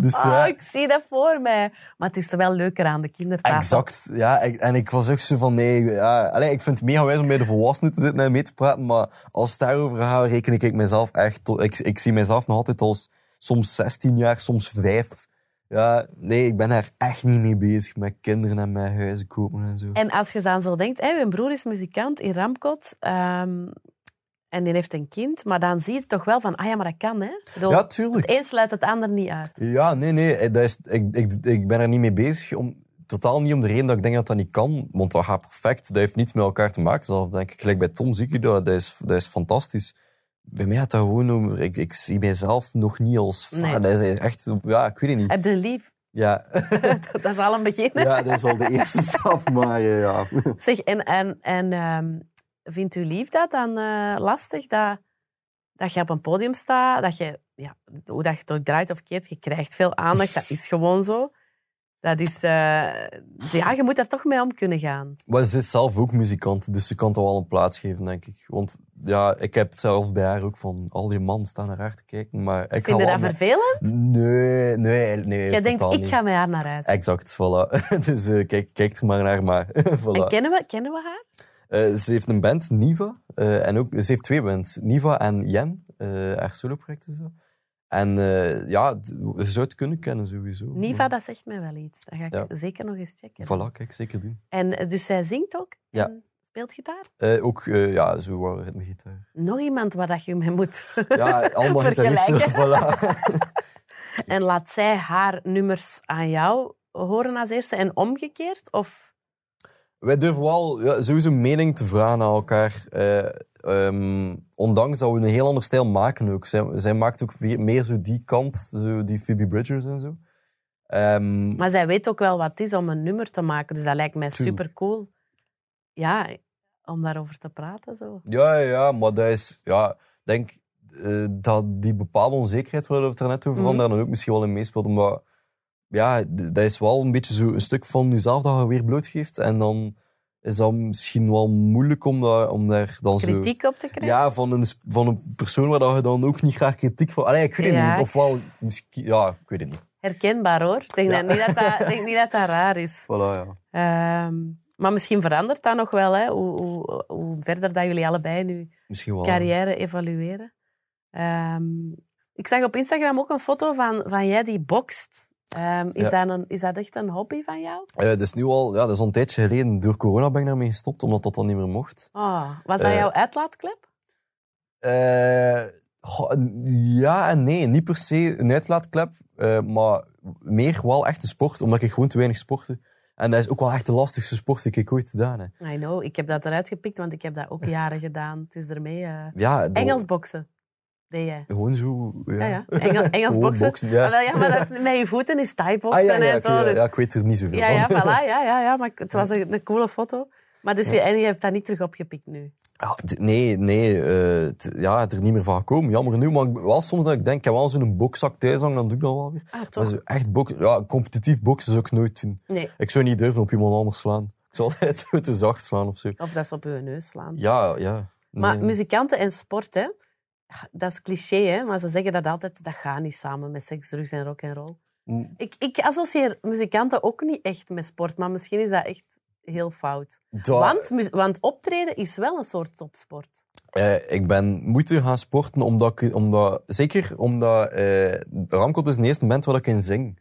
dus ja, ik zie dat voor mij. Maar het is er wel leuker aan de kindertafel. exact. Ja, en ik was ook zo van, nee, ja, allee, ik vind het mega wijs om bij de volwassenen te zitten en mee te praten, maar als het daarover gaat, reken ik mezelf echt, tot, ik, ik zie mezelf nog altijd als soms 16 jaar, soms 5. Ja, nee, ik ben daar echt niet mee bezig met kinderen en met huizen kopen en zo. En als je dan zo denkt, hè, mijn broer is muzikant in Ramkot ehm, en die heeft een kind, maar dan zie je toch wel van, ah ja, maar dat kan, hè? Bedoel, Ja, tuurlijk. Het een sluit het ander niet uit. Ja, nee, nee. eh, Dat is, ik, ik, ik ben er niet mee bezig. Om, totaal niet om de reden dat ik denk dat dat niet kan. Want dat gaat perfect. Dat heeft niets met elkaar te maken. Zelf denk ik, gelijk bij Tom zie ik dat. Dat is, dat is fantastisch. Bij mij gaat dat gewoon. Ik, ik zie mijzelf nog niet als... Nee. Dat is echt... Ja, ik weet het niet. Heb je lief? Ja, [LAUGHS] dat is al een begin. ja dat is al de eerste stap. Maar eh, ja. Zeg, en, en, en ehm, vindt uw lief dat dan eh, lastig? Dat, dat je op een podium staat, dat je, ja, hoe dat je het ook draait of keert, je krijgt veel aandacht. Dat is gewoon zo. Dat is, eh, ja, je moet daar toch mee om kunnen gaan. Maar ze is zelf ook muzikant. Dus ze kan toch wel een plaats geven, denk ik. Want ja, ik heb het zelf bij haar ook van... Al die mannen staan naar haar te kijken. Maar ik Vind je dat vervelend? Nee, nee, nee. Jij denkt, ik niet. ga met haar naar huis. Exact, voilà. [LAUGHS] Dus eh, kijk, kijk er maar naar, maar [LAUGHS] voilà. En kennen we, kennen we haar? Eh, ze heeft een band, Niva. eh, en ook, ze heeft twee bands, Niva en Jen, haar soloprojecten zo. En eh, ja, je zou het kunnen kennen sowieso. Niva, dat zegt mij wel iets. Dat ga ik Ja. zeker nog eens checken. Voilà, kijk, zeker doen. En dus zij zingt ook Ja. en speelt gitaar? Ook, eh, ja, zo ritmegitaar. Nog iemand waar dat je mee moet [LAUGHS] Ja, allemaal gitaristen. [LAUGHS] Voilà. En laat zij haar nummers aan jou horen als eerste en omgekeerd? Of Wij durven wel ja, sowieso mening te vragen aan elkaar. eh, ehm, ondanks dat we een heel ander stijl maken ook. Zij, zij maakt ook weer- meer zo die kant, zo die Phoebe Bridgers en zo. Ehm, Maar zij weet ook wel wat het is om een nummer te maken. Dus dat lijkt mij super cool. Ja, om daarover te praten. Zo. Ja, ja, maar dat is, ja, ik denk eh, dat die bepaalde onzekerheid waar we het er net over hadden, Mhm. daar dan ook misschien wel in meespeelt. Omdat, ja, dat is wel een beetje zo een stuk van jezelf dat je weer blootgeeft. En dan is dat misschien wel moeilijk om, dat, om daar dan zo... Kritiek op te krijgen? Ja, van een, van een persoon waar dat je dan ook niet graag kritiek van... Allee, ik weet het Ja, niet. Of wel, misschien... Ja, ik weet het niet. Herkenbaar hoor. Ik denk, Ja. dat niet dat dat, denk niet dat dat raar is. [LAUGHS] Voilà, ja. Ehm, maar misschien verandert dat nog wel, hè? Hoe, hoe, hoe verder dat jullie allebei nu wel. carrière evalueren. Ehm, ik zag op Instagram ook een foto van, van jij die bokst. Ehm, is, Ja. dat een, is dat echt een hobby van jou? Eh, dat is nu al... Ja, dat is al een tijdje geleden. Door corona ben ik daarmee gestopt, omdat dat dan niet meer mocht. Oh, was dat Eh, jouw uitlaatklep? Eh, goh, ja en nee. Niet per se een uitlaatklep, maar meer wel echt een sport, omdat ik gewoon te weinig sportte. En dat is ook wel echt de lastigste sport die ik ooit gedaan heb. I know, ik heb dat eruit gepikt, want ik heb dat ook jaren gedaan. Het is ermee. Ja, door- Engels boksen Gewoon zo... Ja, Ja, ja. Engel, [LAUGHS] Engels boksen. ja. Ah, wel, ja, maar dat is, [LAUGHS] met je voeten is thai Ah, ja, ja, en zo. ja, dus- ja, ik weet er niet zoveel ja, ja, van. voilà, ja, ja, ja, maar het was [LAUGHS] een, een coole foto. Maar dus je, en je hebt dat niet terug opgepikt nu. Ja, nee, nee. t- ja, het er niet meer van gekomen. Jammer genoeg. Maar ik- wel soms dat ik denk, ik heb wel zo'n bokzak thuis hangen, dan doe ik dat wel weer. Ah, Maar toch? zo echt boksen, ja, competitief boksen zou ik nooit doen. Nee, Ik zou niet durven op iemand anders slaan. Ik zou altijd te zacht slaan of zo. of dat ze op je neus slaan. Ja, ja. Maar muzikanten en sport, hè? Dat is cliché, hè? maar ze zeggen dat altijd. Dat gaat niet samen met seks, drugs en rock en roll. Mm. Ik, ik associeer muzikanten ook niet echt met sport, maar misschien is dat echt heel fout. Dat- Want, want optreden is wel een soort topsport. Eh, ik ben moeten gaan sporten, omdat ik, omdat, zeker omdat eh Ramkot is de eerste band waar ik in zing.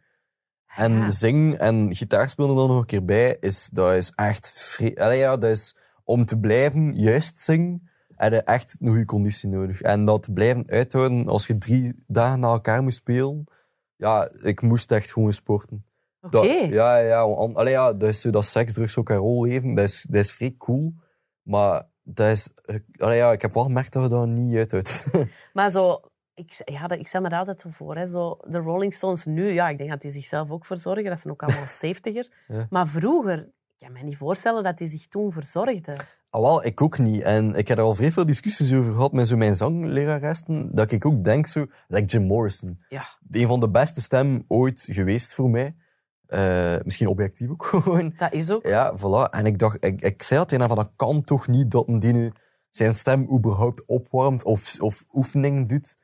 En zing en gitaar spelen er dan nog een keer bij, is, dat is echt... Allee, ja, dat is om te blijven juist zingen, heb je echt een goede conditie nodig. En dat blijven uithouden als je drie dagen na elkaar moet spelen, ja, ik moest echt gewoon sporten. Oké. Ja, ja, want, allee, ja, dat is zo dat seks, drugs, ook een rol leven, dat is, dat is vrij cool. Maar dat is, ik- allee, ja, ik heb wel gemerkt dat je dat niet uithoudt. [LAUGHS] Maar zo, ik, ja, ik stel me dat altijd zo voor. Hè. Zo, de Rolling Stones nu, ja, ik denk dat die zichzelf ook verzorgen. Dat zijn ook allemaal [LAUGHS] zeventigers. Ja. Maar vroeger, ik kan me niet voorstellen dat die zich toen verzorgden. Ah, wel, ik ook niet. En ik heb er al vrij veel discussies over gehad met zo mijn zangleraressen, dat ik ook denk zo, like Jim Morrison. Ja. Een van de beste stemmen ooit geweest voor mij. Eh, misschien objectief ook [LAUGHS] gewoon. Dat is ook. Ja, voilà. En ik dacht, ik, ik zei tegen hem van, dat kan toch niet dat een die nu zijn stem überhaupt opwarmt of, of oefeningen doet.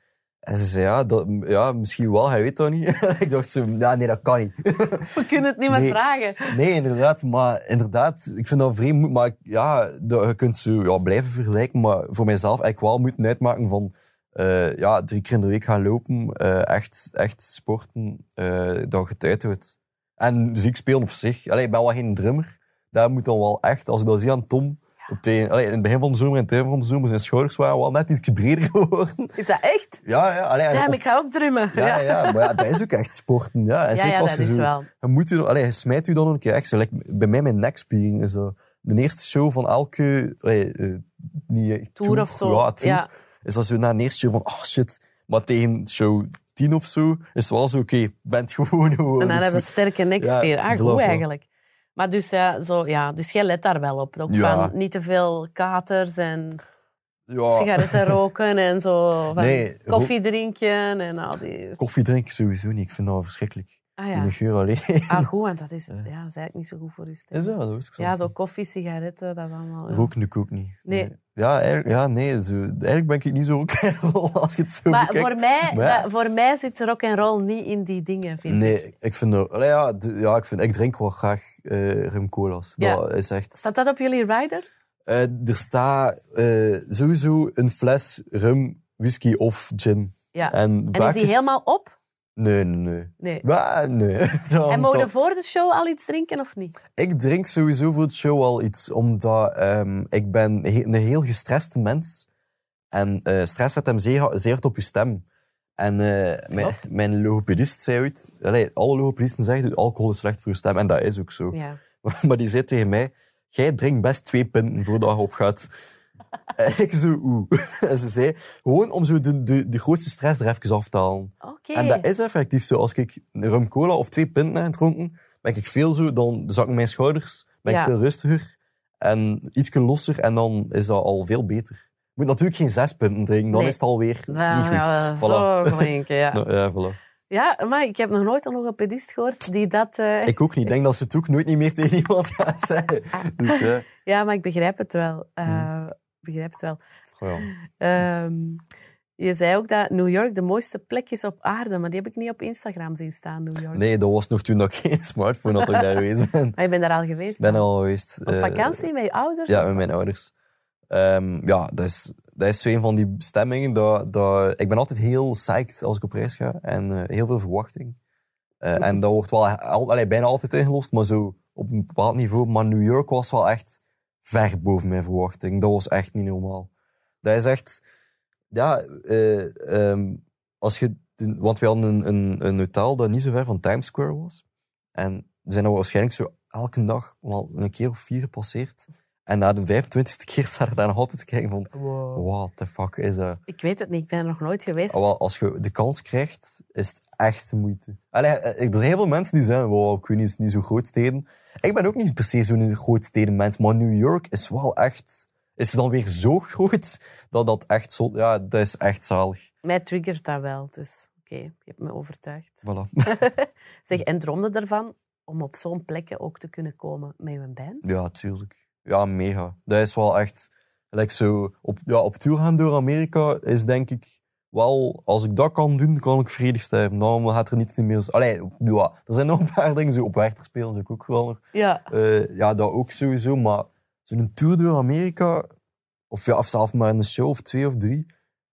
En ze zei, ja, dat, ja, misschien wel, hij weet dat niet. [LAUGHS] ik dacht zo, ja, nee, dat kan niet. [LAUGHS] We kunnen het niet meer vragen. Nee, inderdaad. Maar inderdaad, ik vind dat vreemd. Maar ja, je kunt zo ja, blijven vergelijken. Maar voor mijzelf eigenlijk wel moeten uitmaken van... eh, ja, drie keer in de week gaan lopen. eh, echt, echt sporten. eh, dat je het uithoudt. En muziek spelen op zich. Allee, ik ben wel geen drummer. Dat moet dan wel echt... Als ik dat zie aan Tom... Op de, allee, in het begin van de zomer en het einde van de zomer... Zijn schouders waren wel net iets breder [LAUGHS] geworden. Is dat echt? Ja, ja. Allee, Damn, of- ik ga ook drummen. ja, ja, maar ja, dat is ook echt sporten. Ja, en Ja, zeker ja, als dat je is zo, wel. Je, moet je, allee, je smijt je dan een keer echt zo. Like, bij mij mijn nekspiering is zo. De eerste show van elke... Allee, eh, niet, echt Tour of zo. Ja, tour, Ja. Is dat zo na een eerste show van... Oh, shit. Maar tegen show 10 of zo is het wel zo... Oké, je bent gewoon... [LAUGHS] gewoon En dan hebben we sterke nekspier. Ja, ah, goed eigenlijk. Maar dus, ja, zo, ja, dus jij let daar wel op. Ook Ja. van niet te veel katers en ja, sigaretten [LAUGHS] roken en zo. Van Nee, koffie drinken en al die... koffie drinken sowieso niet. Ik vind dat verschrikkelijk. Ah Die ja. geur alleen. Ah, goed, want dat is, [LAUGHS] ja, dat is eigenlijk niet zo goed voor je stem. Is dat? Dat ik zo Ja, zo koffie, sigaretten, dat allemaal. doe ik ook niet. Nee. Ja, eigenlijk, ja, nee. Zo, eigenlijk ben ik niet zo rock'n'roll [LAUGHS] als je het zo Maar bekijkt. voor mij, Maar ja. dat- voor mij zit rock and roll niet in die dingen, vind ik. Nee, ik vind dat... allee, ja, de- ja, ik, vind, ik drink wel graag rum cola's. Ja. Dat is echt... Staat dat op jullie rider? Eh, er staat eh, sowieso een fles rum, whisky of gin. Ja. En, En is die helemaal op? Nee, nee, nee. Nee. Ja, nee. [LAUGHS] Dan- En mogen we voor de show al iets drinken of niet? Ik drink sowieso voor de show al iets, omdat ehm, ik ben een heel gestreste mens. En eh, stress zet hem zeer, zeer hard op je stem. En eh, mijn, mijn logopedist zei ooit... Allee, alle logopedisten zeggen dat alcohol is slecht voor je stem. En dat is ook zo. Ja. [LAUGHS] Maar die zei tegen mij, jij drinkt best twee pinten voordat je opgaat. [LAUGHS] Ik zo, oeh. [LAUGHS] En ze zei, gewoon om zo de, de, de grootste stress er even af te halen. Oké. En dat is effectief zo. Als ik een rum cola of twee pinten heb gedronken, ben ik veel zo, dan zakken mijn schouders, ben ik veel rustiger en iets losser en dan is dat al veel beter. Je moet natuurlijk geen zes pinten drinken, dan Nee. is het alweer Nou, niet goed. ja, Voilà. Zo klinken, ja. [LAUGHS] Nou, ja, voilà. Ja, maar ik heb nog nooit een logopedist gehoord die dat... eh, Ik ook niet. Ik denk dat ze het ook nooit niet meer tegen iemand gaan zeggen. Dus ja. Ja, maar ik begrijp het wel. Eh, begrijp het wel. Ehm, je zei ook dat New York de mooiste plek is op aarde, maar die heb ik niet op Instagram zien staan, New York. Nee, dat was nog toen ik geen smartphone had ik daar geweest [LAUGHS] ben. Maar je bent daar al geweest? Ben al geweest. Op eh, vakantie met je ouders? Ja, met mijn ouders. Ehm, ja, dat is, dat is zo een van die bestemmingen. Dat, dat, ik ben altijd heel psyched als ik op reis ga. En eh, heel veel verwachting. Eh, en [LAUGHS] dat wordt wel al, allee, bijna altijd ingelost, maar zo op een bepaald niveau. Maar New York was wel echt ver boven mijn verwachting. Dat was echt niet normaal. Dat is echt... Ja, eh, ehm, als je... Want we hadden een, een, een hotel dat niet zo ver van Times Square was. En we zijn er waarschijnlijk zo elke dag wel een keer of vier gepasseerd. En na de 25e keer staat er daar nog altijd te kijken van... Wow. What the fuck is dat? Ik weet het niet, ik ben er nog nooit geweest. Ah, wel, als je de kans krijgt, is het echt de moeite. Allee, eh, er zijn heel veel mensen die zeggen, wow, ik weet niet, is niet zo groot steden. Ik ben ook niet per se zo'n groot stedenmens, maar New York is wel echt... Is dan weer zo groot, dat dat echt zo... Ja, dat is echt zalig. Mij triggert dat wel, dus oké, je hebt me overtuigd. Voilà. [LAUGHS] Zeg, en droomde ervan om op zo'n plekken ook te kunnen komen met een band? Ja, tuurlijk. Ja, mega. Dat is wel echt... Like zo op, ja, op tour gaan door Amerika is denk ik wel, als ik dat kan doen, kan ik vredig sterven. Dan gaat er niet meer... Allee, ja, er zijn nog een paar dingen. Zo op Werchter spelen ik ook wel nog. Ja. Eh, ja, dat ook sowieso. Maar zo'n tour door Amerika, of, ja, of zelfs maar een show of twee of drie,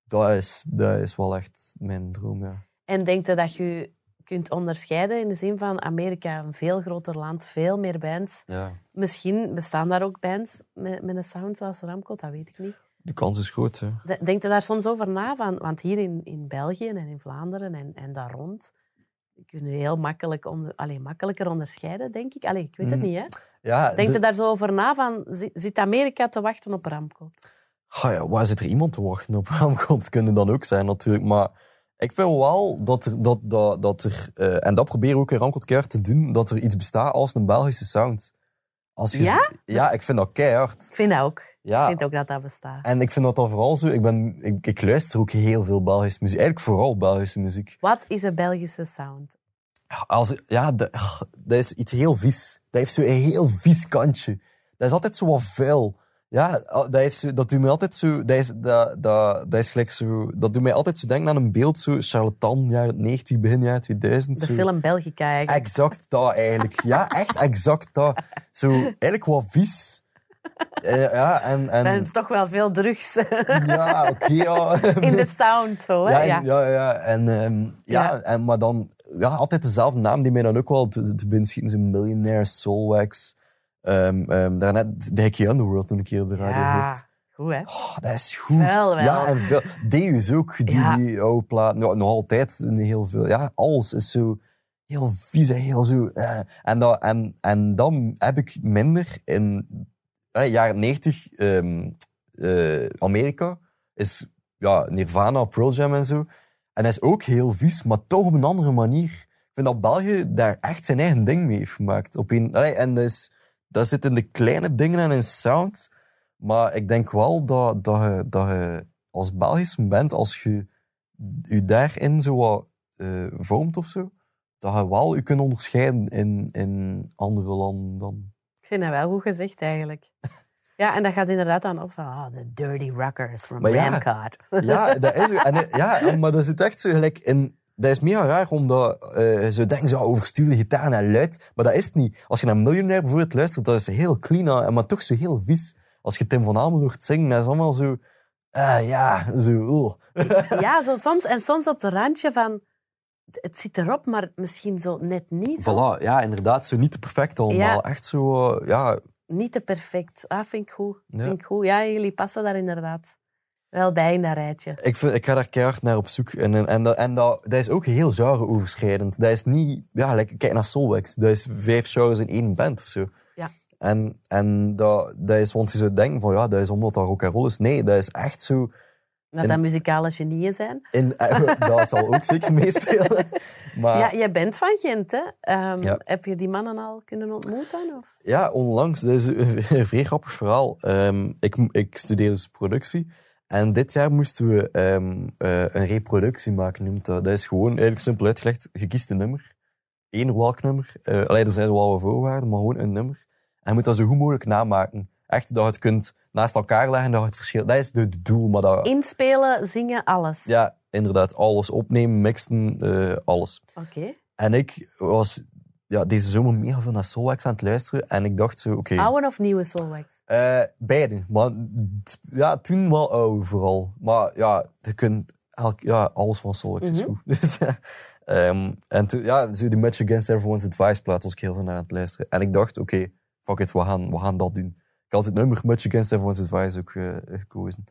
dat is, dat is wel echt mijn droom, ja. En denk je dat je kunt onderscheiden in de zin van Amerika, een veel groter land, veel meer bands. ja. Misschien bestaan daar ook bands met, met een sound zoals Ramco, dat weet ik niet. De kans is groot, hè. Denk je daar soms over na? Van, want hier in, in België en in Vlaanderen en, en daar rond kunnen heel makkelijk onder, allee, makkelijker onderscheiden, denk ik. Allee, ik weet het Mhm. niet, hè? Ja, Denk de- je daar zo over na? Van, zi- zit Amerika te wachten op Ramcot? Ah ja, waar zit er iemand te wachten op? Ramkot [LAUGHS] kunnen dan ook zijn natuurlijk. Maar ik vind wel dat er, dat, dat, dat er eh, en dat proberen we ook in keihard te doen, dat er iets bestaat als een Belgische sound. Als je Ja? Ja, ik vind dat keihard. Ik vind dat ook. Ja. Ik vind ook dat dat bestaat. En ik vind dat dan vooral zo. Ik, ben, ik, ik luister ook heel veel Belgische muziek. Eigenlijk vooral Belgische muziek. Wat is een Belgische sound? Ja, Als, ja dat, dat is iets heel vies. Dat heeft zo'n heel vies kantje. Dat is altijd zo wat vuil. Ja, dat, heeft zo, dat doet mij altijd zo... Dat is, dat, dat, dat is gelijk zo... Dat doet mij altijd zo denken aan een beeld, zo charlatan, jaren 90, begin jaren 2000. De zo. film Belgica eigenlijk. Exact dat eigenlijk. Ja, echt exact dat. Zo, eigenlijk wat vies. Eh, ja, en... en toch wel veel drugs ja, oké, ja. [LAUGHS] in de sound. Zo, hè? Ja, Ja, en, ja, ja. En, ehm, ja, Ja. En, maar dan ja, altijd dezelfde naam die mij dan ook wel te, te binnen schieten. Millionaire, Soulwax. Ehm ehm daarnet de Hickey Underworld toen een keer op de radio Ja, goed hè? Oh, dat is goed. Wel, wel. Ja, en veel. Deus ook, die, Ja. die oude plaat. Ja, nog altijd heel veel. Ja, alles is zo heel vies en heel zo... eh. En, dat, en, en dan heb ik minder in eh, jaren 90 ehm, eh, Amerika is ja, Nirvana, Pearl Jam en zo. En dat is ook heel vies, maar toch op een andere manier. Ik vind dat België daar echt zijn eigen ding mee heeft gemaakt. Op een, en dat, is, dat zit in de kleine dingen en in sound. Maar ik denk wel dat, dat, je, dat je als Belgische band, als je je daarin zo wat eh, vormt of zo, dat je wel je kunt onderscheiden in, in andere landen dan. Ik vind dat wel goed gezegd eigenlijk. [LAUGHS] Ja, en dat gaat inderdaad dan op van ah, de dirty rockers from Maar ja. Dat is ook- en, eh, ja, maar dat zit echt zo gelijk in. Dat is mega raar, omdat eh ze denken zo overstuurde gitaar en luid. Maar dat is het niet. Als je naar Millionaire bijvoorbeeld luistert, dat is heel clean, maar toch zo heel vies. Als je Tim van Ameland hoort zingen, dat is allemaal zo... ah ja, zo... oh. Ja, zo soms. En soms op het randje van... Het zit erop, maar misschien zo net niet. Zo. Voilà, ja, inderdaad, zo niet te perfect allemaal. Ja. Echt zo, eh, ja... Niet te perfect. Ah, vind ik goed. Ja. Vind ik goed. Ja, jullie passen daar inderdaad wel bij in dat rijtje. Ik, vind, ik ga daar keihard naar op zoek. En, en, en, dat, en dat, dat is ook heel genre-overschrijdend. Dat is niet... Ja, like, kijk naar Soulwax. Dat is vijf genres in één band of zo. Ja. En, en dat, dat is, want je zou denken van ja, dat is omdat dat rock and roll is. Nee, dat is echt zo. Dat En- dat muzikale genieën zijn. In, [LAUGHS] eh, dat zal ook zeker meespelen. [LAUGHS] Maar Ja, ja, jij bent van Gent, hè? Ehm, Ja. Heb je die mannen al kunnen ontmoeten? Of? onlangs, dat is een [LAUGHS] een vrij grappig verhaal. Ehm, ik, ik studeer dus productie. En dit jaar moesten we ehm, eh, een reproductie maken, noemt dat. Dat is gewoon, eigenlijk simpel uitgelegd, je kiest een nummer. Eén welk nummer. Eh alleen er zijn wel voorwaarden, maar gewoon een nummer. En je moet dat zo goed mogelijk namaken. Echt, dat je het kunt naast elkaar leggen, dat je het verschil... Dat is het doel, maar dat... Inspelen, zingen, alles. Ja, inderdaad. Alles opnemen, mixen, eh, alles. Oké. En ik was ja, deze zomer mega veel naar Soulwax aan het luisteren. En ik dacht zo, oké... Oude of nieuwe Soulwax? Eh, beide. Maar ja, toen wel oude vooral. Maar ja, je kunt... elk- ja, alles van Soulwax is Mhm. goed. [LAUGHS] Dus. Ehm, en toen, ja, zo die Match Against Everyone's Advice plaat was ik heel veel naar aan het luisteren. En ik dacht, oké, fuck it, we gaan, we gaan dat doen. Ik had het nummer Match Against Everyone's Advice ook eh, gekozen.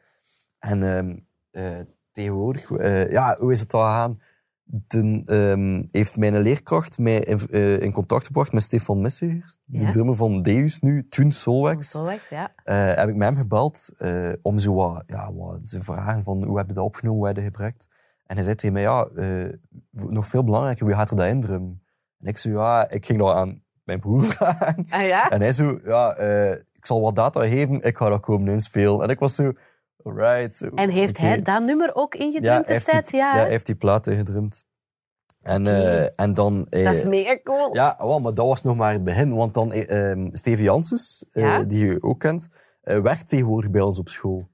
En ehm, eh, tegenwoordig, eh, ja, hoe is het al gaan? Toen ehm, heeft mijn leerkracht mij in, eh, in contact gebracht met Stefan Messegers, de drummer van Deus nu, toen. Soulwax, ja. Eh, heb ik met hem gebeld eh, om zo wat, ja, wat te vragen van hoe heb je dat opgenomen, hoe heb je dat gebruikt. En hij zei tegen mij, ja, nog veel belangrijker, wie gaat er dat indrummen? En ik zo, ja, ik ging dat aan mijn broer [LAUGHS] vragen. Ah ja? En hij zo, ja, ik zal wat data geven, ik ga dat komen inspelen. En ik was zo, alright. En heeft hij dat nummer ook ingedrumd heeft destijds? die- Ja, ja, heeft die platen gedrumd. En, eh, en dan... eh, dat is mega cool. ja, wel, maar dat was nog maar het begin. Want dan ehm, Stevie Janssens, Ja? die je ook kent, werkt tegenwoordig bij ons op school.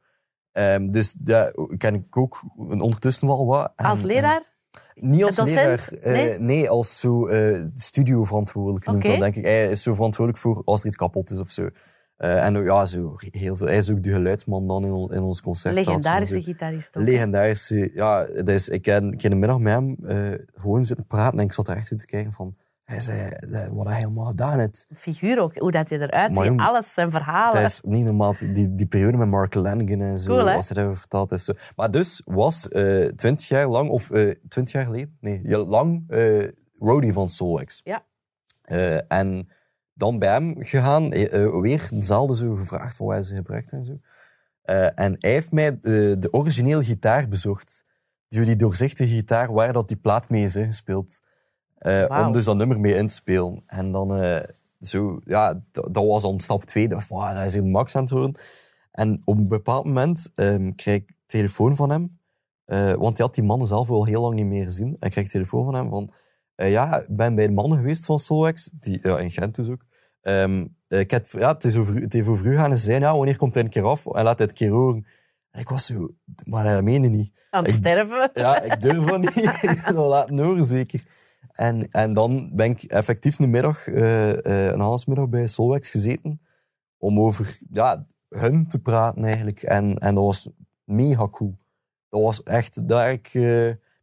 Ehm, dus daar ken ik ook ondertussen wel wat. En- Als leraar? en- niet als Docent? leraar. Nee? nee? als zo eh studioverantwoordelijk noemt dat, denk ik. Hij is zo verantwoordelijk voor als er iets kapot is of zo. Eh, en ja, zo heel veel. Hij is ook de geluidsman dan in, on- in ons concert. Legendarische gitarist ook. Legendarische, ja. Dat is, ik heb heb een middag met hem eh, gewoon zitten praten en ik zat er echt weer te kijken van... Hij zei, eh, wat hij helemaal gedaan heeft. Figuur ook, hoe dat je eruit Maar ziet. Alles, zijn verhalen. Dat is niet normaal. Die, die periode met Mark Lanigan en zo, Cool, als hij verteld is. Zo. Maar dus was twintig jaar lang, of twintig jaar geleden, nee, lang roadie van Soulwax. Ja. En dan bij hem gegaan, eh, eh, weer dezelfde zo gevraagd van waar hij ze gebruikt en zo. Eh, en hij heeft mij de, de originele gitaar bezocht. Die, die doorzichtige gitaar waar dat die plaat mee is gespeeld. Om dus dat nummer mee in te spelen. En dan zo, ja, dat, dat was dan stap twee. Dat, wow, dat is hier Max aan het worden. En op een bepaald moment ehm, krijg ik telefoon van hem. Want hij had die mannen zelf al heel lang niet meer gezien. En ik krijg telefoon van hem van... eh, ja, ik ben bij de mannen geweest van Solex. Die, ja, in Gent dus ook. Ehm, eh, ik heb, ja, het, is over, het heeft over u gaan. En ze zeiden, ja, wanneer komt hij een keer af? En laat hij het een keer horen. En ik was zo... Maar dat meende niet. Aan het ik- sterven. Ja, ik durf dat niet. [LAUGHS] Ik wil dat laten horen, zeker. En, en dan ben ik effectief een middag, eh, eh, een halfmiddag bij Solwex gezeten om over ja, hun te praten eigenlijk. En, en dat was mega cool. Dat was echt, daar heb ik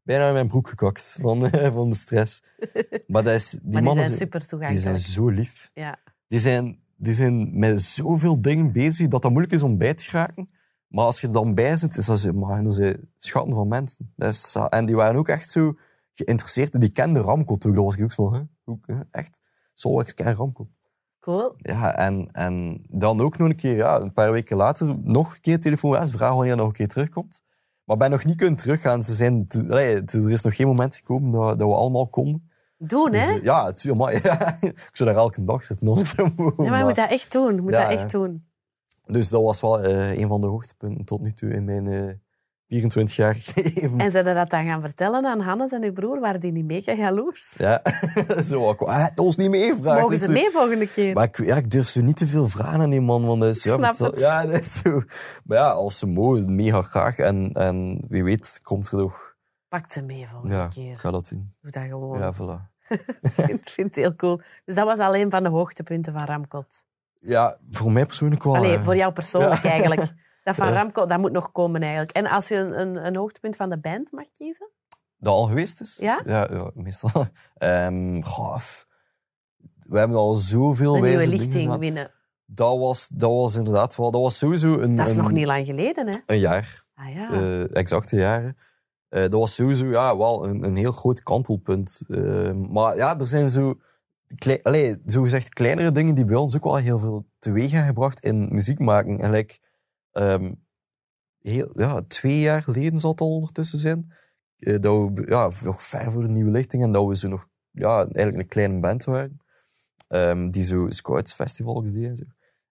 bijna in mijn broek gekakt van, eh, van de stress. Maar dat is, die [LAUGHS] maar die mannen zijn super die zijn zo lief. Ja. Die zijn, die zijn met zoveel dingen bezig dat dat moeilijk is om bij te geraken. Maar als je er dan bij zit, is dat zo, man, dat zijn schatten van mensen. Dat is, en die waren ook echt zo geïnteresseerd. Die kenden Ramkot ook. Dat was ik ook zo van, hè? Hoe, hè? echt? Zo, ik ken Ramkot. Cool. Ja, en, en dan ook nog een keer, ja, een paar weken later, nog een keer telefoon. Ja, ze vragen wanneer hij nog een keer terugkomt. Maar ben nog niet kunnen teruggaan. Ze zijn, er is nog geen moment gekomen dat, dat we allemaal konden. Doen, Dus, hè? eh, ja, het, maar, [LAUGHS] ja, ik zou daar elke dag zitten als. Ja, maar je moet dat echt doen. Je moet Ja, dat echt doen. Dus dat was wel eh, een van de hoogtepunten tot nu toe in mijn eh 24 jaar leven. En zijn dat dan gaan vertellen aan Hannes en uw broer? Waren die niet mega jaloers? Ja, [LAUGHS] zo wat. Ah, ons niet meevragen. Mogen ze mee volgende keer? Maar ik, ja, ik durf zo niet te veel vragen aan die man, want dat is... Ja, snap vertel- het. ja, dat is zo. Maar ja, als ze mogen, mega graag. En, en wie weet komt er nog... Pak ze mee volgende Ja, keer. ga dat doen. Doe dat gewoon. Ja, voilà. [LAUGHS] Ik vind, het heel cool. Dus dat was alleen van de hoogtepunten van Ramkot. Ja, voor mij persoonlijk wel... Allee, voor jou persoonlijk Ja. eigenlijk. [LAUGHS] Dat van Ja. Ramkot, dat moet nog komen eigenlijk. En als je een, een, een hoogtepunt van de band mag kiezen? Dat al geweest is? Ja? Ja, ja meestal. [LAUGHS] Ehm goh, f- we hebben al zoveel Een nieuwe wijze dingen lichting winnen. Dat was, dat was inderdaad wel... Dat was sowieso een... Dat is een, nog niet lang geleden, hè? Een jaar. Ah ja. eh, exacte jaren. Eh, dat was sowieso ja, wel een, een heel groot kantelpunt. Eh, maar ja, er zijn zo, klei, allee, zo gezegd kleinere dingen die bij ons ook wel heel veel teweeg hebben gebracht in muziek maken. En like, ehm, heel, ja, twee jaar geleden zal het al ondertussen zijn. eh, dat we ja, nog ver voor de nieuwe lichting en dat we zo nog ja, eigenlijk een kleine band waren. ehm, die zo scouts festivals deden. en Zo.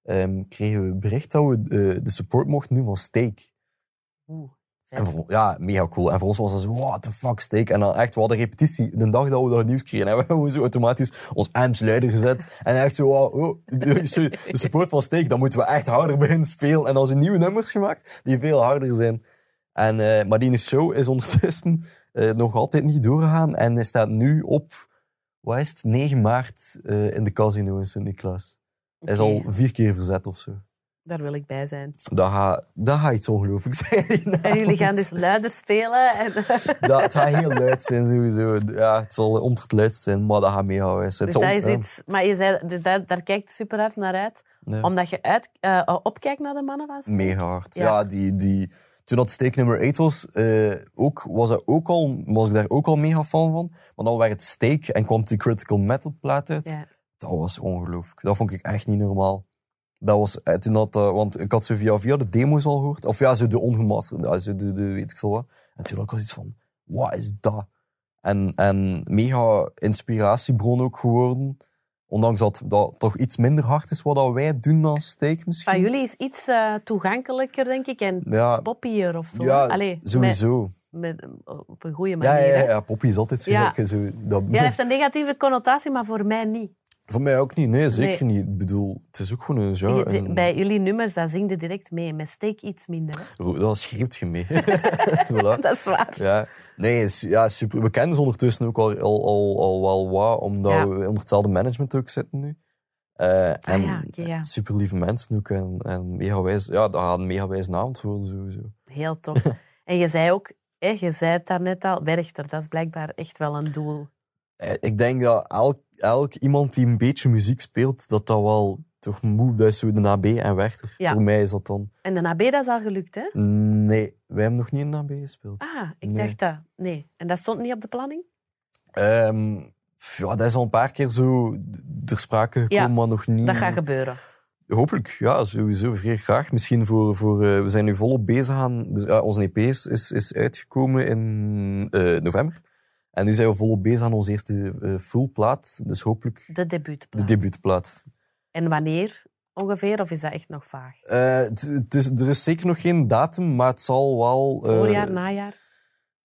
Ehm, kregen we bericht dat we eh, de support mochten doen van Steak. Oeh, En voor, ja, mega cool. En voor ons was dat zo, what the fuck, steak. En dan echt, we hadden repetitie. De dag dat we dat nieuws kregen, hebben we zo automatisch ons amps luider gezet. En echt zo, wow, oh, de, support van steak, dan moeten we echt harder beginnen spelen. En dan zijn nieuwe nummers gemaakt, die veel harder zijn. En, eh, maar die show is ondertussen eh, nog altijd niet doorgegaan. En hij staat nu op, wat is het, 9 maart eh, in de casino in Sint-Niklaas. Hij is al vier keer verzet of zo. Daar wil ik bij zijn. Dat gaat, dat gaat iets ongelooflijks [LAUGHS] zijn. En jullie gaan dus luider spelen. En [LAUGHS] Dat, het gaat heel luid zijn sowieso. Ja, het zal onder het luidst zijn, maar dat gaat meehouden. Dus zal- dat is iets... Maar je zei, dus daar, daar kijkt super hard naar uit. Omdat je uit, eh, opkijkt naar de mannen van Steak. Mega hard. Ja. Ja, die, die, toen dat steek nummer 8 was, eh, ook, was, dat ook al, was ik daar ook al mega fan van. Maar dan werd het steek en kwam die Critical Metal plaat uit. Ja. Dat was ongelooflijk. Dat vond ik echt niet normaal. Dat was, eh, toen dat, eh, want ik had zo via, via de demo's al gehoord. Of ja, zo de ongemasterde, ja, zo de, de weet ik veel wat. En toen had ik was iets van, wat is dat? En, en mega inspiratiebron ook geworden. Ondanks dat dat toch iets minder hard is wat dat wij doen dan steak misschien. Van jullie is iets eh, toegankelijker, denk ik. En Ja, poppier of zo. ja Allee, sowieso. Met, met, op een goede manier. ja, ja, ja, Poppy is altijd zo. Ja. zo dat, Ja, heeft een negatieve connotatie, maar voor mij niet. Voor mij ook niet. Nee, zeker niet. Ik bedoel, het is ook gewoon een genre. De- een- Bij jullie nummers, dat zing je direct mee. Met steek iets minder. Hè? Dat schreeuwt je mee. [LAUGHS] [LAUGHS] voilà. Dat is waar. Ja. Nee, ja, super. We kennen ze ondertussen ook al, al, al, al wel wat, omdat Ja. we onder hetzelfde management ook zitten nu. En Ah ja, oké, ja. super lieve mensen ook. En, en mega wijs, ja, dat gaat een mega wijs avond worden sowieso. Heel tof. [LAUGHS] en je zei ook, hè, je zei het daarnet al, Werchter, dat is blijkbaar echt wel een doel. Eh, Ik denk dat elk, elk iemand die een beetje muziek speelt, dat dat wel toch moet. Dat is zo de AB en Werchter. Ja. Voor mij is dat dan. En de AB, dat is al gelukt, hè? Nee, wij hebben nog niet in de AB gespeeld. Ah, ik Nee. dacht dat. Nee. En dat stond niet op de planning? Ehm, ja, dat is al een paar keer zo ter sprake gekomen, Ja, maar nog niet. Dat gaat gebeuren. Hopelijk, ja, sowieso. Vrij graag. Misschien voor... voor eh, we zijn nu volop bezig aan... Dus, onze EP is, is, is uitgekomen in eh, november. En nu zijn we volop bezig aan onze eerste eh, full plaat. Dus hopelijk De debuutplaat. de debuutplaat. En wanneer ongeveer? Of is dat echt nog vaag? Eh, het, het is, er is zeker nog geen datum, maar het zal wel... eh, Voorjaar, najaar?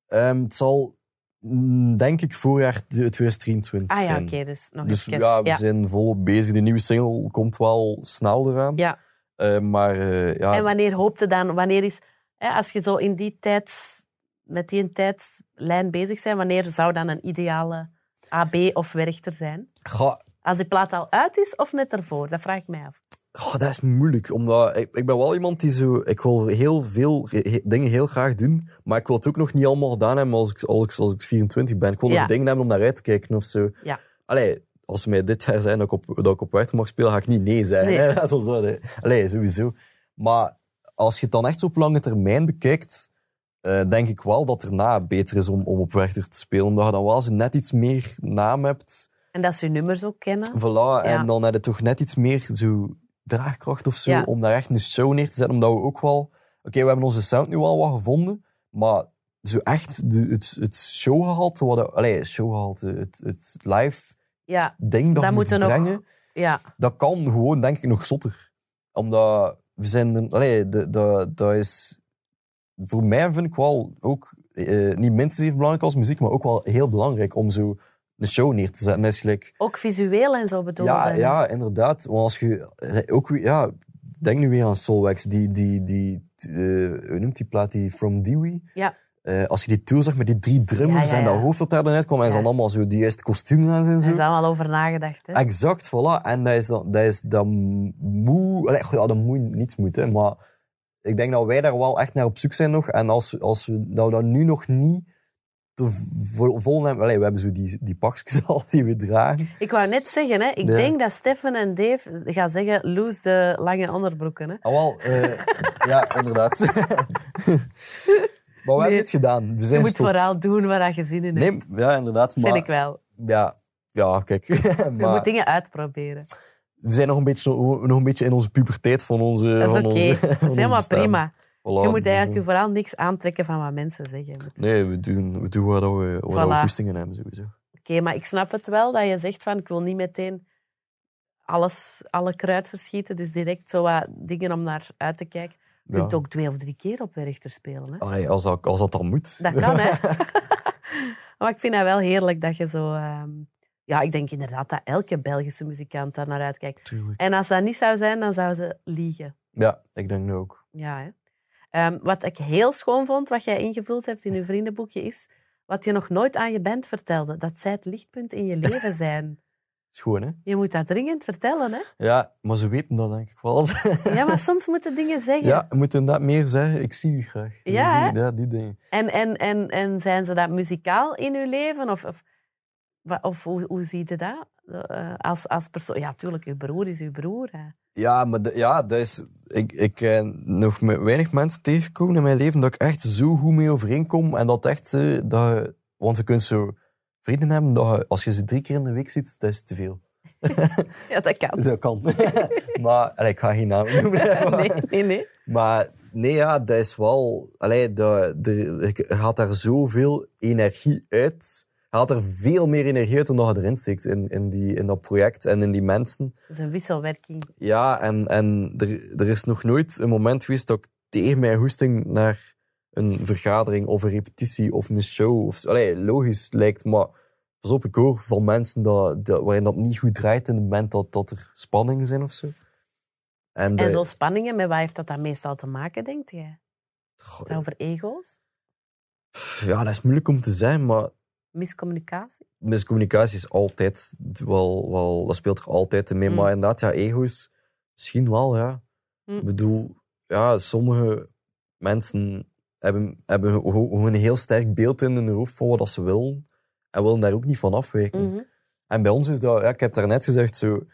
ehm, het zal, mm, denk ik, voorjaar 2023 Ah ja, zijn. oké. dus nog Dus even. ja, we ja. zijn volop bezig. De nieuwe single komt wel snel eraan. Ja. Maar ja, En wanneer hoopte dan, wanneer is, hè, als je zo in die tijd, met die tijdlijn bezig bent, wanneer zou dan een ideale AB of Werchter zijn? Als die plaat al uit is of net ervoor? Dat vraag ik mij af. Oh, dat is moeilijk, omdat ik, ik ben wel iemand die zo... Ik wil heel veel he- dingen heel graag doen, maar ik wil het ook nog niet allemaal gedaan hebben als ik, als ik, als ik 24 ben. Ik wil Ja. nog dingen hebben om naar uit te kijken of zo. Ja. Allee, als ze mij dit jaar zijn dat ik op, dat ik op Werchter mag spelen, ga ik niet nee zeggen. Nee. hè. [LAUGHS] Dat. Allee, sowieso. Maar als je het dan echt zo op lange termijn bekijkt, eh, denk ik wel dat erna beter is om, om op Werchter te spelen. Omdat je dan wel zo net iets meer naam hebt. En dat ze je nummers ook kennen. Voilà, Ja. en dan heb je toch net iets meer zo draagkracht of zo, Ja. om daar echt een show neer te zetten. Omdat we ook wel... Oké, we hebben onze sound nu al wat gevonden, maar zo echt de, het, het showgehalte, wat, showgehalte, het, het live Ja, ding dat, Dat we moeten nog- brengen, ja. dat kan gewoon, denk ik, nog zotter. Omdat we zijn... de, dat is... Voor mij vind ik wel ook, eh, niet minstens even belangrijk als muziek, maar ook wel heel belangrijk om zo een show neer te zetten. Dat is gelijk... Ook visueel en zo bedoel Ja, je? ja, inderdaad. Want als je eh, ook ja, denk nu weer aan Solwax, die, die, die, eh, hoe noemt die plaat, die From Dewey? Ja. Als je die tour zag met die drie drummers Ja, ja, en dat hoofd dat daar dan uitkwam en ze hadden allemaal zo die juiste kostuums aan zijn. Daar is allemaal over nagedacht. Hè? Exact, voilà. En dat is dan, dat is dan moe, allee, ja, dat moet niets moeten, maar ik denk dat wij daar wel echt naar op zoek zijn nog. En als, als we dat, we dat nu nog niet te vol, vol hebben, allee, we hebben zo die, die pakjes [LAUGHS] al die we dragen. Ik wou net zeggen, hè, ik Ja. denk dat Stefan en Dave gaan zeggen, lose de lange onderbroeken. Hè? Ah, wel, eh, [LAUGHS] ja, inderdaad. [LAUGHS] maar we hebben het gedaan. We zijn Je moet vooral doen waar je zin in hebt. Nee, ja, inderdaad. Maar, Vind ik wel. Ja, ja kijk. Je maar moet dingen uitproberen. We zijn nog een, beetje, nog een beetje in onze puberteit van onze Dat is oké. van Dat is helemaal prima. Voilà, Je moet eigenlijk dus, je vooral niks aantrekken van wat mensen zeggen. Eh, Nee, we doen, we doen dat we, we Voilà. hebben, sowieso. Oké, maar ik snap het wel dat je zegt van ik wil niet meteen alles, alle kruid verschieten. Dus direct zo wat dingen om naar uit te kijken. Je Ja. kunt ook twee of drie keer op Werchter spelen. Hè? Allee, als, dat, als dat dan moet. Dat kan, hè? [LAUGHS] [LAUGHS] maar ik vind dat wel heerlijk dat je zo... ehm, Ja, ik denk inderdaad dat elke Belgische muzikant daar naar uitkijkt. Tuurlijk. En als dat niet zou zijn, dan zou ze liegen. Ja, ik denk nu ook. Ja, hè? Ehm, wat ik heel schoon vond, wat jij ingevuld hebt in je vriendenboekje, is wat je nog nooit aan je band vertelde. Dat zij het lichtpunt in je leven [LAUGHS] zijn. Is gewoon, hè? Je moet dat dringend vertellen, hè? Ja, maar ze weten dat denk ik wel. [LAUGHS] Ja, maar soms moeten dingen zeggen. ja, moeten inderdaad meer zeggen. Ik zie u graag. Ja, die, ja, die dingen. En, en, en, en zijn ze dat muzikaal in uw leven? Of, of, of hoe, hoe zie je dat? Eh, als, als persoon... Ja, tuurlijk, uw broer is uw broer. Hè. Ja, maar de- ja, dat is... Ik, ik eh, nog met weinig mensen tegengekomen in mijn leven dat ik echt zo goed mee overeenkom. En dat echt... eh, dat, je- want je kunt zo vrienden hebben dat je, als je ze drie keer in de week ziet, dat is te veel. [LAUGHS] Ja, dat kan. [LAUGHS] Dat kan. [LAUGHS] maar... allee, ik ga geen namen noemen. maar- Nee, nee, nee. Maar nee, ja, dat is wel... Allee, dat, er, je haalt daar zoveel energie uit. Haalt er veel meer energie uit dan dat je erin steekt in, in, die, in dat project en in die mensen. Dat is een wisselwerking. Ja, en, en er, er is nog nooit een moment geweest dat ik tegen mijn hoesting naar een vergadering of een repetitie of een show... Of, allee, logisch lijkt, maar pas op, ik hoor van mensen dat, dat, waarin dat niet goed draait in het moment dat, dat er spanningen zijn of zo. En, dat- zo spanningen, met wat heeft dat dan meestal te maken, denk jij? Goh, over ego's? ja, dat is moeilijk om te zeggen, maar Miscommunicatie? miscommunicatie is altijd wel, wel dat speelt er altijd mee. Mm. Maar inderdaad, ja, ego's, misschien wel, ja. Mm. Ik bedoel, ja, sommige mensen hebben, hebben een heel sterk beeld in hun hoofd van wat ze willen. En willen daar ook niet van afwijken. Mhm. En bij ons is dat, ja, ik heb daarnet gezegd, zo,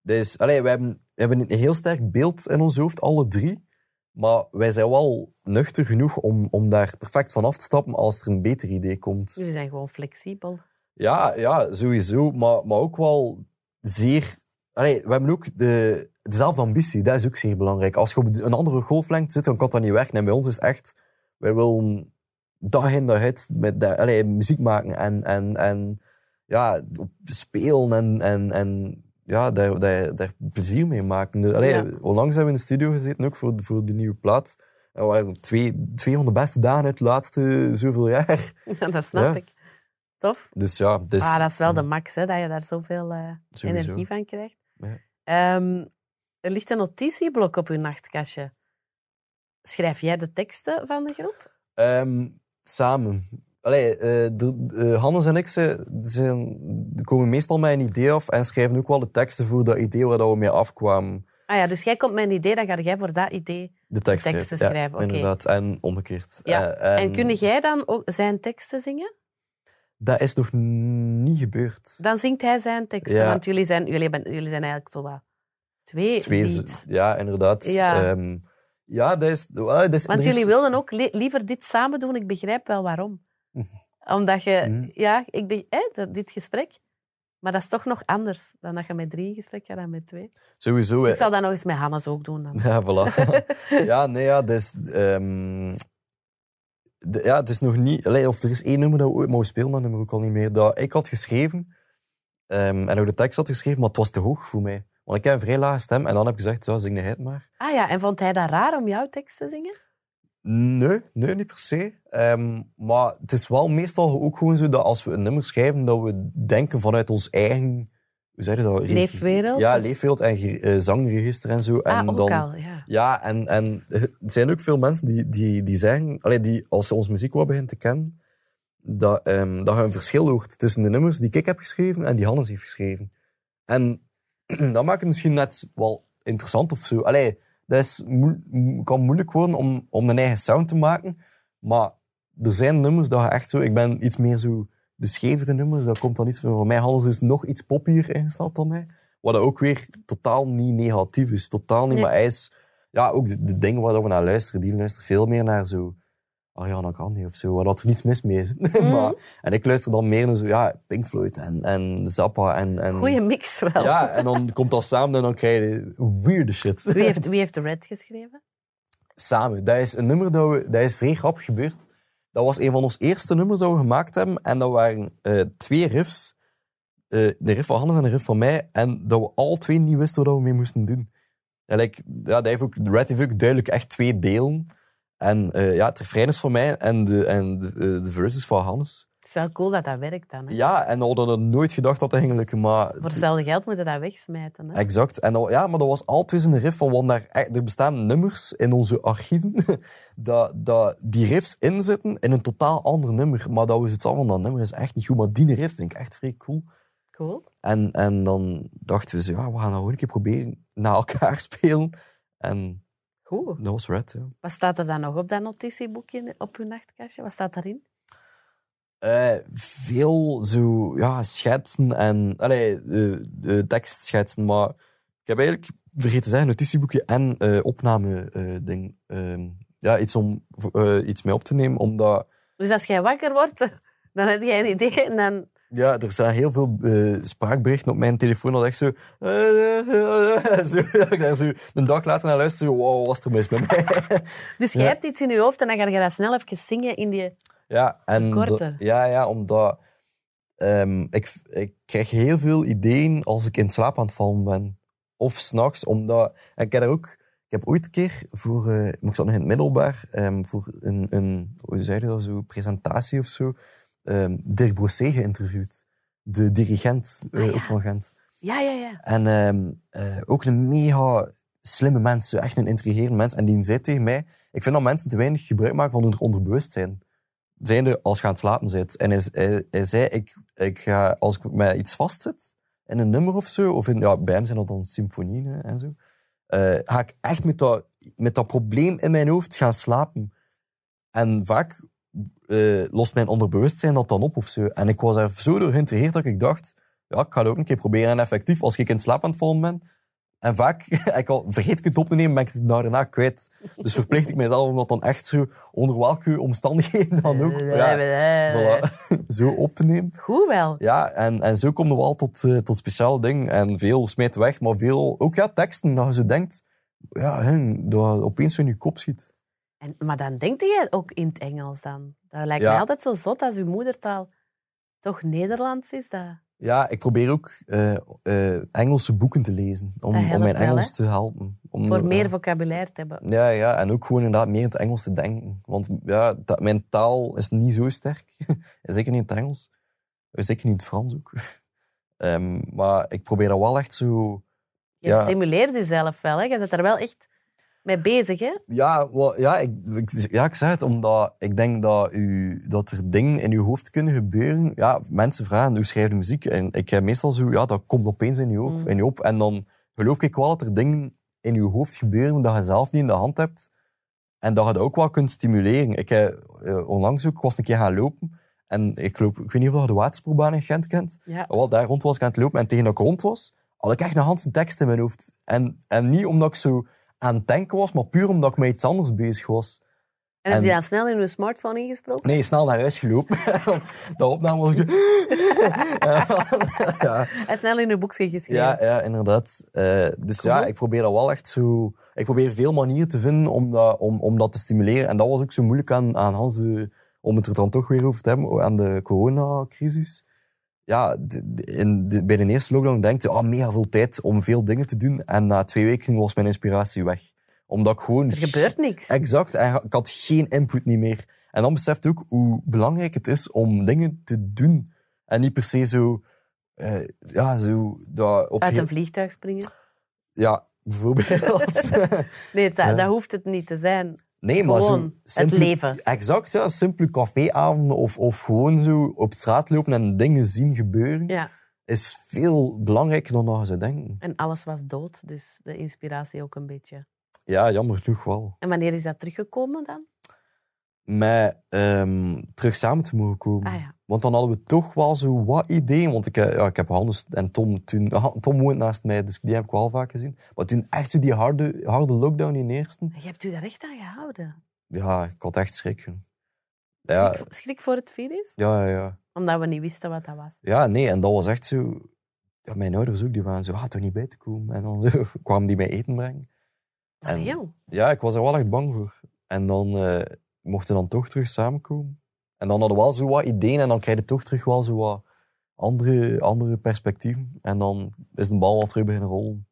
dat is, allee, we, hebben, we hebben een heel sterk beeld in ons hoofd, alle drie. Maar wij zijn wel nuchter genoeg om, om daar perfect van af te stappen als er een beter idee komt. Jullie zijn gewoon flexibel. Ja, ja sowieso. Maar, maar ook wel zeer... Allee, we hebben ook de, dezelfde ambitie. Dat is ook zeer belangrijk. Als je op een andere golflengte zit, dan kan dat niet weg. En bij ons is echt... Wij willen dag in dag uit met de, allee, muziek maken en, en, en ja, spelen en, en, en ja, daar, daar, daar plezier mee maken. Allee, Ja. Onlangs hebben we in de studio gezeten, ook voor, voor de nieuwe plaat. En waren twee, twee van de beste dagen uit de laatste zoveel jaar. [LAUGHS] dat snap Ja. ik. Tof. Dus ja, dus, ah, dat is wel de max, hè, dat je daar zoveel eh, energie van krijgt. Ja. Ehm, er ligt een notitieblok op uw nachtkastje. Schrijf jij de teksten van de groep? Ehm, samen. Allee, eh, de, de- Hannes en ik ze, zijn, komen meestal met een idee af en schrijven ook wel de teksten voor dat idee waar dat we mee afkwamen. Ah ja, dus jij komt met een idee, dan ga jij voor dat idee... De tekst teksten schrijven. Ja, inderdaad. En omgekeerd. Ja, Eh, En kun jij dan ook zijn teksten zingen? Dat is nog niet gebeurd. Dan zingt hij zijn teksten, Ja. want jullie zijn, jullie, jullie zijn eigenlijk zo wat twee, Twee, ja, inderdaad. Ja. Ehm, ja, dat is... dat is Want is- jullie wilden ook li- liever dit samen doen. Ik begrijp wel waarom. Omdat je... Mhm. Ja, ik dat, dit gesprek... Maar dat is toch nog anders dan dat je met drie in gesprek gaat dan met twee. Sowieso. Ik zal dat nog eens met Hannes ook doen. Dan. Ja, voilà. [LAUGHS] ja, nee, ja, is... ehm, de- ja, het is nog niet... Allee, of er is één nummer dat we ooit mogen spelen, dat nummer ook al niet meer. Dat ik had geschreven, ehm, en ook de tekst had geschreven, maar het was te hoog voor mij. Want ik heb een vrij lage stem, en dan heb ik gezegd, zo, zing de het maar. Ah ja, en vond hij dat raar om jouw tekst te zingen? Nee, nee, niet per se. Ehm, maar het is wel meestal ook gewoon zo dat als we een nummer schrijven, dat we denken vanuit ons eigen... Hoe zeg je dat? Leefwereld? Ja, leefwereld en eh, zangregister en zo. En ah, ook dan, al, ja. Ja, en, en er zijn ook veel mensen die, die, die zeggen, allee, die, als ze onze muziek wat beginnen te kennen, dat, ehm, dat je een verschil hoort tussen de nummers die ik heb geschreven en die Hannes heeft geschreven. En [CLEARS THROAT] dat maakt het misschien net wel interessant of zo. Allee, dat is moe- mo- kan moeilijk worden om, om een eigen sound te maken, maar er zijn nummers dat je echt zo... Ik ben iets meer zo de schevere nummers, dat komt dan iets van, voor mij. Hannes is nog iets poppier ingesteld dan mij. Wat ook weer totaal niet negatief is. Totaal niet, Nee. maar hij is... Ja, ook de, de dingen waar we naar luisteren, die luisteren veel meer naar zo... Ariana Grande of zo, waar dat er niets mis mee is. [LAUGHS] maar, en ik luister dan meer naar zo, ja, Pink Floyd en, en Zappa en... en Goeie mix wel. Ja, en dan komt dat samen en dan krijg je weirde shit. Wie, heeft, [LAUGHS] wie heeft de Red geschreven? Samen. Dat is een nummer dat, we, dat is vrij grappig gebeurd. Dat was een van onze eerste nummers dat we gemaakt hebben. En dat waren eh, twee riffs. Eh, de riff van Hannes en de riff van mij. En dat we al twee niet wisten wat we mee moesten doen. En like, ja, dat heeft ook, de Red heeft ook duidelijk echt twee delen. En eh, ja, het refrein is van mij en de, en de, eh, de verse is van Hannes. Het is wel cool dat dat werkt dan. Hè? Ja, en we hadden nooit gedacht dat eigenlijk, maar... Voor hetzelfde geld moet je dat wegsmijten. Hè? Exact. En ja, maar dat was altijd een riff van, want daar, er bestaan nummers in onze archieven [LAUGHS] dat, dat die riffs inzitten in een totaal ander nummer. Maar dat zoiets hadden van, dat nummer is echt niet goed. Maar die riff vind ik echt vrij cool. Cool. En, en dan dachten we zo, ja, we gaan dat gewoon een keer proberen na elkaar [LAUGHS] spelen. En Goed. dat was Red, ja. Wat staat er dan nog op dat notitieboekje op uw nachtkastje? Wat staat daarin? Eh, veel zo, ja, schetsen en... Allee, de, de tekstschetsen, maar ik heb eigenlijk vergeten te zeggen, notitieboekje en eh opname eh, ding. Ehm, ja, iets om iets mee op te nemen, omdat... Dus als jij wakker wordt, [LAUGHS] dan heb jij een idee en dan... Ja, er staan heel veel eh, spraakberichten op mijn telefoon dat echt zo... [LAUGHS] zo dat ik daar zo een dag later naar luister, zo, wow, wat was er mis met mij? [LAUGHS] Dus jij Ja. hebt iets in je hoofd en dan ga je dat snel even zingen in die... Ja, en Korte. ja, ja, omdat ehm, ik, ik krijg heel veel ideeën als ik in slaap aan het vallen ben. Of s'nachts, omdat... En ik heb daar ook... Ik heb ooit een keer voor... eh, ik zat nog in het middelbaar, ehm, voor een, een... Hoe zei je dat? Zo, presentatie of zo. Ehm, Dirk Brossé geïnterviewd. De dirigent eh, Ah, ja. ook van Gent. Ja, ja, ja. En ehm, eh, ook een mega slimme mens, zo echt een intrigerend mens. En die zei tegen mij, ik vind dat mensen te weinig gebruik maken van hun onderbewustzijn. Zijnde als je aan het slapen zit. En hij, hij, hij zei, ik, ik ga, als ik met iets vastzit, in een nummer of zo, of in, ja, bij hem zijn dat dan symfonieën en zo, eh, ga ik echt met dat, met dat probleem in mijn hoofd gaan slapen. En vaak eh, lost mijn onderbewustzijn dat dan op of zo. En ik was er zo door geïntrigeerd dat ik dacht, ja, ik ga het ook een keer proberen. En effectief, als ik in slaap aan het vallen ben, en vaak, [LAUGHS] ik al, vergeet ik het op te nemen, ben ik het daarna kwijt. Dus verplicht ik mezelf om dat dan echt zo, onder welke omstandigheden dan ook, ja, voilà, [LAUGHS] zo op te nemen. Goed wel. Ja, en, en zo komen we al tot, eh, tot speciale dingen. En veel smijt weg, maar veel, ook ja, teksten, dat je zo denkt, ja, hè, dat opeens zo in je kop schiet. En, maar dan denkt je ook in het Engels dan. Dat lijkt Ja. mij altijd zo zot als uw moedertaal toch Nederlands is. Dat... Ja, ik probeer ook eh, eh, Engelse boeken te lezen, om, om mijn Engels te helpen. Om, Voor eh, meer vocabulaire te hebben. Ja, ja, en ook gewoon inderdaad meer in het Engels te denken. Want ja, dat, mijn taal is niet zo sterk. [LAUGHS] Zeker niet in het Engels. Zeker niet in het Frans ook. [LAUGHS] Ehm, maar ik probeer dat wel echt zo... Je Ja. stimuleert jezelf wel. Hè? Je bent er wel echt mee bezig. Hè? Ja, wel, ja, ik, ik, ja, ik zeg het omdat ik denk dat, u, dat er dingen in uw hoofd kunnen gebeuren. Ja, mensen vragen, hoe schrijf je muziek? En ik heb meestal zo, ja, dat komt opeens in je, op, Mm. in je op. En dan geloof ik wel dat er dingen in je hoofd gebeuren dat je zelf niet in de hand hebt. En dat je dat ook wel kunt stimuleren. Ik heb eh, onlangs ook, ik was een keer gaan lopen. En ik loop, ik weet niet of je de Waterspoorbaan in Gent kent. Ja. Wel, daar rond was ik aan het lopen. En tegen dat ik rond was, had ik echt een Hanse tekst in mijn hoofd. En, en niet omdat ik zo aan het denken was, maar puur omdat ik met iets anders bezig was. En heb je En- dan snel in je smartphone ingesproken? Nee, snel naar huis gelopen. [LAUGHS] [LAUGHS] dat opname was ik... [LAUGHS] ja, En snel in je boekje geschreven? ja, ja, inderdaad. Eh, dus ja, ik probeer dat wel echt zo... Ik probeer veel manieren te vinden om dat, om, om dat te stimuleren. En dat was ook zo moeilijk aan, aan Hans, de- om het er dan toch weer over te hebben, aan de coronacrisis. Ja, in de- bij de eerste lockdown denk je, ah, mega veel tijd om veel dingen te doen. En na twee weken was mijn inspiratie weg. Omdat ik gewoon... Er gebeurt niks. Exact. En ik had geen input niet meer. En dan besefte ik ook hoe belangrijk het is om dingen te doen. En niet per se zo... eh, ja, zo... Dat op Uit een vliegtuig springen? Ja, bijvoorbeeld. [LAUGHS] Nee, dat, Ja. dat hoeft het niet te zijn. Nee, maar Gewoon zo... het simpele- leven. Exact, ja. Simpele caféavonden of, of gewoon zo op straat lopen en dingen zien gebeuren, Ja. is veel belangrijker dan dat je zou denken. En alles was dood, dus de inspiratie ook een beetje. Ja, jammer genoeg wel. En wanneer is dat teruggekomen dan? Met ehm, terug samen te mogen komen. Ah ja. Want dan hadden we toch wel zo wat ideeën. Want ik, eh, ja, ik heb Hannes en Tom toen... ah, Tom woont naast mij, dus die heb ik wel vaak gezien. Maar toen echt zo die harde, harde lockdown in eerste... Je hebt u daar echt aan gehouden. Ja, ik had echt schrik. Ja, Schrik, schrik voor het virus? ja, ja, ja. Omdat we niet wisten wat dat was. Ja, nee, en dat was echt zo... Ja, mijn ouders ook, die waren zo, ah, toch niet bij te komen. En dan zo, [LAUGHS] kwamen die mij eten brengen. En-. Ja, ik was er wel echt bang voor. En dan eh, mochten we dan toch terug samenkomen. En dan hadden we wel zo wat ideeën en dan krijg je toch terug wel zo wat andere, andere perspectieven. En dan is de bal wel terug beginnen rollen.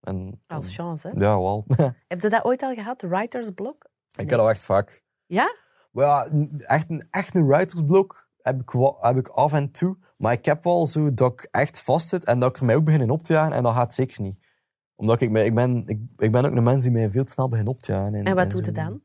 En, Als en- chance, hè? Ja, wel. [LAUGHS] Heb je dat ooit al gehad, writer's block? ik heb dat echt vaak. Ja? Maar ja, echt een, echt een writersblok heb ik, wel- heb ik af en toe. Maar ik heb wel zo dat ik echt vastzit en dat ik er mij ook begin in op te jagen. En dat gaat zeker niet. Omdat ik, ik, ben, ik, ik ben ook een mens die mij veel te snel begint op te jagen. En wat zo doet het dan?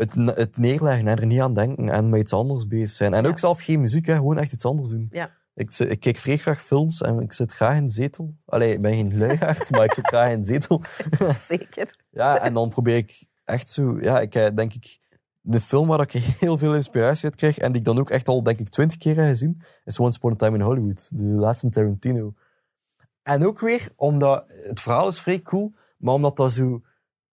Het, het neerleggen en er niet aan denken en met iets anders bezig zijn. En Ja. ook zelf geen muziek, hè, gewoon echt iets anders doen. Ja. Ik, ik kijk vrij graag films en ik zit graag in de zetel. Allee, ik ben geen luiaard, maar ik zit graag in de zetel. [LAUGHS] Zeker. Ja, en dan probeer ik echt zo... Ja, ik eh, denk ik... De film waar ik [LAUGHS] heel veel inspiratie uit krijg en die ik dan ook echt al, denk ik, twintig keer heb gezien, is Once Upon a Time in Hollywood. De laatste Tarantino. En ook weer, omdat... Het verhaal is vrij cool, maar omdat dat zo...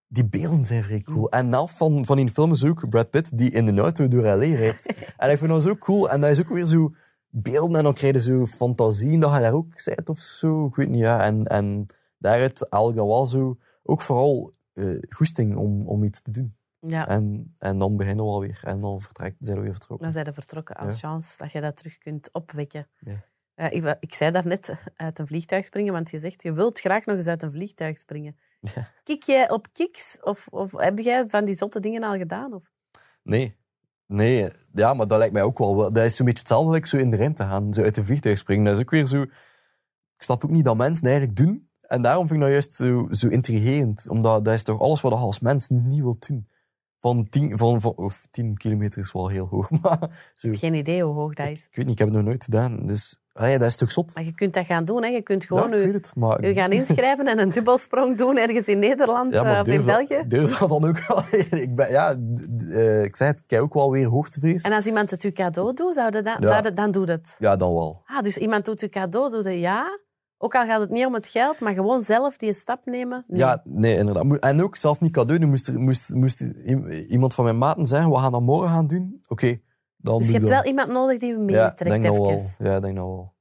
Die beelden zijn vrij cool. En elf van, van die film is ook Brad Pitt, die in de auto door L.A. rijdt. [LAUGHS] en ik vind dat zo cool. En dat is ook weer zo beelden en dan krijg je zo fantasie dat je daar ook zit of zo. Ik weet niet, ja. En, en daaruit haal ik dan wel zo... Ook vooral eh goesting om, om iets te doen. Ja, En, en dan beginnen we alweer. En dan vertrekt, zijn we weer vertrokken. dan zijn we vertrokken als Ja. chance dat je dat terug kunt opwekken. Ja. Ja, ik, ik zei daarnet uit een vliegtuig springen, want je zegt je wilt graag nog eens uit een vliegtuig springen. Ja. Kik jij op kiks? Of, of heb jij van die zotte dingen al gedaan? Of? Nee. Nee, ja, maar dat lijkt mij ook wel. Dat is zo'n beetje hetzelfde als zo in de ruimte gaan, zo uit de vliegtuig springen. Dat is ook weer zo... Ik snap ook niet dat mensen dat eigenlijk doen. En daarom vind ik dat juist zo, zo intrigerend. Omdat dat is toch alles wat je als mens niet wilt doen. Van 10 van, van, of 10 kilometer is wel heel hoog, [LAUGHS] maar zo, Geen idee hoe hoog dat is. ik weet niet, ik heb het nog nooit gedaan. Dus allee, dat is toch zot? Maar je kunt dat gaan doen. Hè. Je kunt Ja, gewoon ik het, maar... je gaan inschrijven en een dubbelsprong doen ergens in Nederland Ja, eh, of in dat- België. durf dat dan ook wel. [LAUGHS] ik, ben, ja, eh, ik zei het, ik heb ook wel weer hoogtevrees. En als iemand het u cadeau doet, zou je dat, Ja. zou je- dan doe het. Ja, dan wel. Ah, dus iemand doet u cadeau, doe je ja. Ook al gaat het niet om het geld, maar gewoon zelf die stap nemen. Nee. Ja, nee, inderdaad. En ook zelf niet cadeau doen. Moest, er, moest, moest iemand van mijn maten zeggen, we gaan dat morgen gaan doen. Oké, dan dus je hebt dat. wel iemand nodig die Ja, meetrekt denk dat wel. Ja, ik denk dat wel.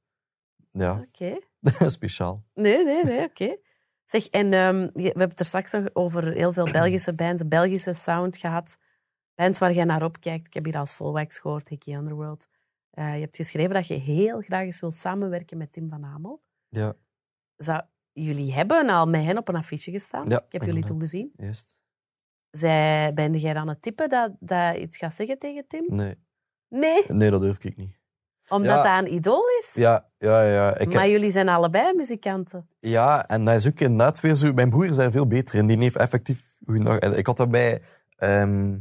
Ja, Oké. [LAUGHS] speciaal. Nee, nee, nee, oké. Zeg, en ehm, we hebben het er straks nog over heel veel Belgische [CLEARS THROAT] bands, Belgische sound gehad. Bands waar jij naar opkijkt. Ik heb hier al Soulwax gehoord, Hickey Underworld. Eh, je hebt geschreven dat je heel graag eens wilt samenwerken met Tim van Hamel. Ja, Zou, jullie hebben al met hen op een affiche gestaan. ja Ik heb jullie toen gezien. Juist. Zij, ben jij dan het type dat, dat iets gaat zeggen tegen Tim? Nee. Nee, nee, dat durf ik niet. omdat Ja. dat een idool is. Ja, ja, ja. Ik, maar jullie zijn allebei muzikanten. Ja, en dat is ook inderdaad weer zo. Mijn broer is daar veel beter in. Die heeft effectief. Ik had daarbij. ehm,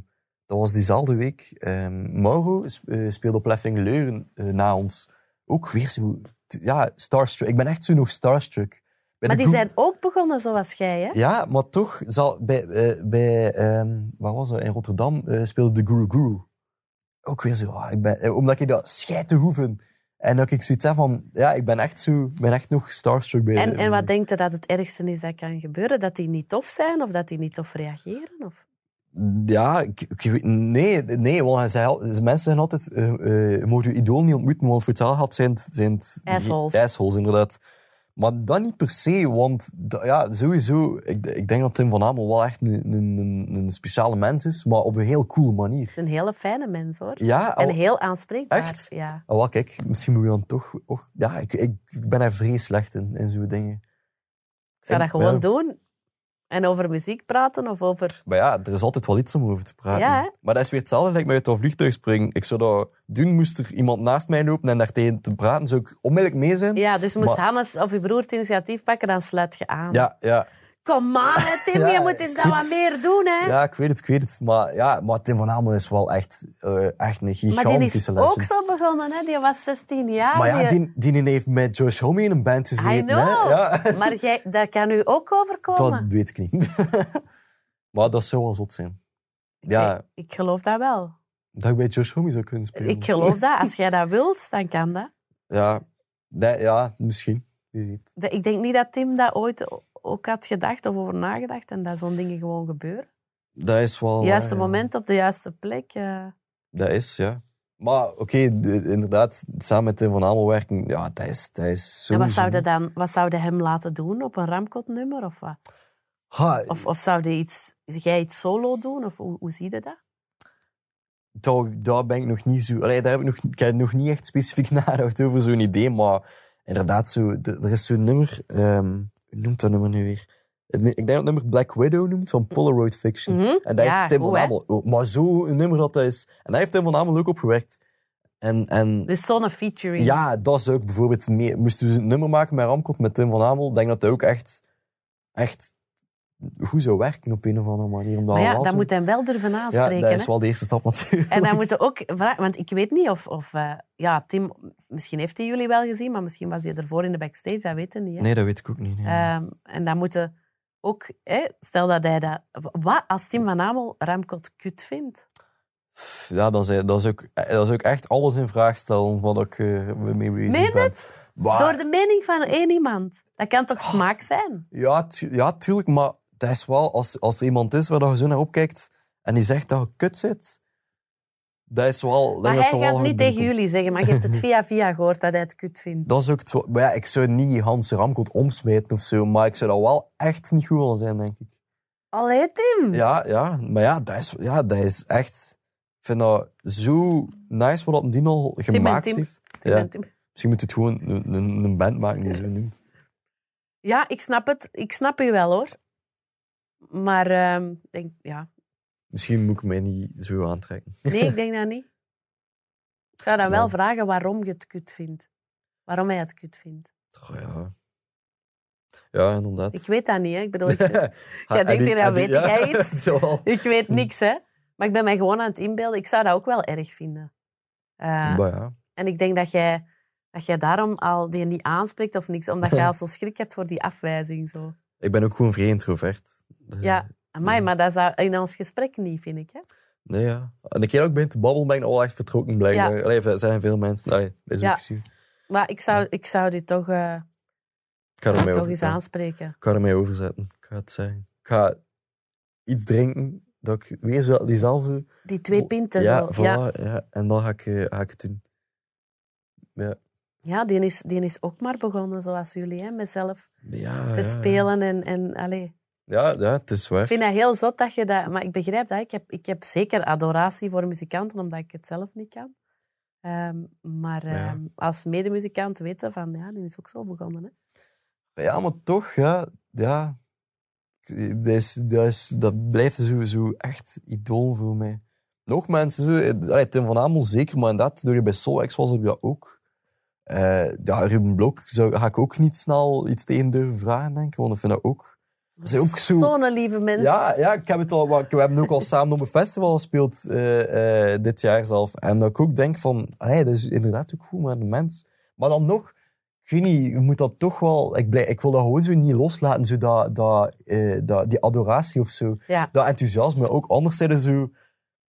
dat was diezelfde week. ehm Mauro eh, speelde op Leffing Leuren eh, na ons. Ook weer zo. Ja, starstruck. Ik ben echt zo nog starstruck. Bij Maar die groep- zijn ook begonnen zoals jij, hè? Ja, maar toch. Zal, bij, eh, bij ehm, waar was dat? In Rotterdam eh, speelde de Guru Guru. Ook weer zo. ah, ik ben, eh, omdat ik dat schijt te hoeven. En dat ik zoiets heb van. Ja, ik ben echt, zo, ben echt nog starstruck bij En, en wat denkt je dat het ergste is dat kan gebeuren? Dat die niet tof zijn of dat die niet tof reageren? Of? Ja, ik, ik weet- nee, nee, want hij zei, mensen zijn altijd, eh eh, je mag je idool niet ontmoeten, want voor hetzelfde geld zijn het, zijn het Assholes. assholes, inderdaad. Maar dat niet per se, want dat- ja, sowieso, ik, ik denk dat Tim van Hamel wel echt een, een, een, een speciale mens is, maar op een heel coole manier. Het is een hele fijne mens, hoor. Ja, En heel aanspreekbaar. Echt? Ja. wel, kijk, misschien moet je dan toch... Och, ja, ik, ik, ik ben er vrij slecht in, in zo'n dingen. Ik zou dat gewoon ja. doen. En over muziek praten of over... Maar ja, er is altijd wel iets om over te praten. Ja, maar dat is weer hetzelfde lijkt mij uit dat vliegtuig springen. Ik zou dat doen, moest er iemand naast mij lopen en daar tegen te praten, zou ik onmiddellijk mee zijn. Ja, dus moest Maar- Hannes of je broer het initiatief pakken, dan sluit je aan. ja. ja. Kom hè, [LAUGHS] Tim, Ja, je moet eens dat wat meer doen, hè. Ja, ik weet het, ik weet het. Maar, ja, maar Tim van Hamel is wel echt, eh, echt een maar die is gigantische legend. ook zo begonnen, hè. Die was 16 jaar. Maar ja, die- die, die heeft met Josh Homme in een band gezeten. I know. Hè? Ja. [LAUGHS] Maar jij, dat kan u ook Dat overkomen. weet ik niet. [LAUGHS] maar dat zou wel zot zijn. Ja, Ik, ik geloof dat wel. dat ik bij Josh Homme zou kunnen spelen. Ik geloof dat. Als jij dat wilt, dan kan dat. Ja, nee, ja misschien. Ik denk niet dat Tim dat ooit ook had gedacht of over nagedacht en dat zo'n dingen gewoon gebeuren. Dat is wel... Het juiste waar, ja. moment op de juiste plek. Dat is, ja. Maar oké, de- inderdaad, samen met Tim van Hamel werken, ja, dat is, dat is zo. En wat zou je dan wat zou je hem laten doen op een Ramkot-nummer? Of, wat? Ha, of, of zou iets, jij iets solo doen? Of hoe, hoe zie je dat? daar, daar ben ik nog niet zo... Allee, daar heb ik, nog, ik heb nog niet echt specifiek [LAUGHS] nagedacht over zo'n idee, maar inderdaad, zo, er is zo'n nummer... ehm, hoe noemt dat nummer nu weer? Ik denk dat het nummer Black Widow noemt, van Polaroid Fiction. Mhm. En daar Ja, heeft Tim goed, van hè? Hamel... ook- Maar zo'n nummer dat dat is... En daar heeft Tim van Hamel ook op gewerkt. En, en Dus zo'n featuring. Ja, dat is ook bijvoorbeeld meer. Moesten we een nummer maken met Ramkot, met Tim van Hamel, denk dat dat ook echt, echt goed zou werken op een of andere manier. Omdat maar ja, wel dat zo- moet hem wel durven ja, aanspreken. dat is hè? wel de eerste stap natuurlijk. En dan [LAUGHS] moeten ook vragen, want ik weet niet of, of eh, ja, Tim, misschien heeft hij jullie wel gezien, maar misschien was hij ervoor in de backstage, dat weten we niet. Hè? Nee, dat weet ik ook niet. nee. Ehm, en dan moeten ook, hè, stel dat hij dat, wat als Tim van Amel Ramkot kut vindt? Ja, dat is, dat, is ook, dat is ook echt alles in vraag stellen wat ik eh, mee bezig Meen ben. het? Maar- Door de mening van één iemand. Dat kan toch smaak zijn? Ja, tu- ja, tuurlijk, maar dat is wel, als, als er iemand is waar je zo naar opkijkt en die zegt dat je kut zit, dat is wel... Maar hij wel gaat niet tegen jullie zeggen, maar je hebt het [LAUGHS] via via gehoord dat hij het kut vindt. Dat is ook het, zo- maar ja, ik zou niet Hans Ramkot omsmijten of zo, maar ik zou dat wel echt niet goed willen zijn, denk ik. Allee, Tim. Ja, ja, maar ja, dat is, ja, dat is echt... Ik vind dat zo nice wat dat die al gemaakt Tim. heeft. Tim Ja. en Tim. Misschien moet het gewoon een, een, een band maken die zo noemt. Ja, ik snap het. Ik snap u wel, hoor. Maar, ehm, denk, ja. Misschien moet ik mij niet zo aantrekken. Nee, ik [LAUGHS] denk dat niet. Ik zou dan wel Ja. vragen waarom je het kut vindt. Waarom hij het kut vindt. Goh, ja. Ja, inderdaad. Ik weet dat niet, hè. Ik bedoel, [LAUGHS] ik, [LAUGHS] Jij denkt hier, ja, weet jij iets? Ik weet niks, hè. Maar ik ben mij gewoon aan het inbeelden. Ik zou dat ook wel erg vinden. Eh, ja. en ik denk dat jij, dat jij daarom al die niet aanspreekt of niks, omdat jij al zo schrik hebt voor die afwijzing. Zo. Ik ben ook gewoon vrij introvert. Dus, Ja, amai, Ja. maar dat zou in ons gesprek niet, vind ik. Hè? Nee, ja. En de keer dat ik begin te babbelen, ben ik al echt vertrokken blijkbaar. Ja. Allee, er zijn veel mensen... Allee, dat is Ja. ook. Maar ik zou, ik zou die toch, eh, Ik ga er mij toch eens aanspreken. Ik ga er mij overzetten. Ik ga het zeggen. Ik ga iets drinken, dat ik weer zo diezelfde... Die twee pinten. ja, zo. voilà, Ja. ja. En dan ga ik, eh, ga ik het doen. Ja. ja, die is, die is ook maar begonnen zoals jullie, hè, met zelf Ja, te spelen. En, en, allee. Ja, ja, het is waar. Ik vind dat heel zot dat je dat... Maar ik begrijp dat. Ik heb, ik heb zeker adoratie voor muzikanten, omdat ik het zelf niet kan. Ehm, maar Ja. ehm, als medemuzikant weten van, ja, die is ook zo begonnen. Hè. Ja, maar toch, ja. ja. Dat, is, dat, is, dat blijft zo echt idool voor mij. Nog mensen, allee, Tim van Amel zeker, maar inderdaad, door je bij Solwax was er dat ook. Eh, ja, Ruben Blok zou, ga ik ook niet snel iets tegen durven vragen, denk ik, want ik vind dat ook... Dat is ook zo... Zo'n lieve mens. Ja, ja ik heb het al, we hebben ook al samen op een festival gespeeld eh, eh, dit jaar zelf. En dat ik ook denk van, hey, dat is inderdaad ook goed met een mens. Maar dan nog, ik weet niet, je moet dat toch wel... Ik, blij, ik wil dat gewoon zo niet loslaten, zo dat, dat, eh, dat, die adoratie of zo. Ja. Dat enthousiasme. Ook anders zijn zo,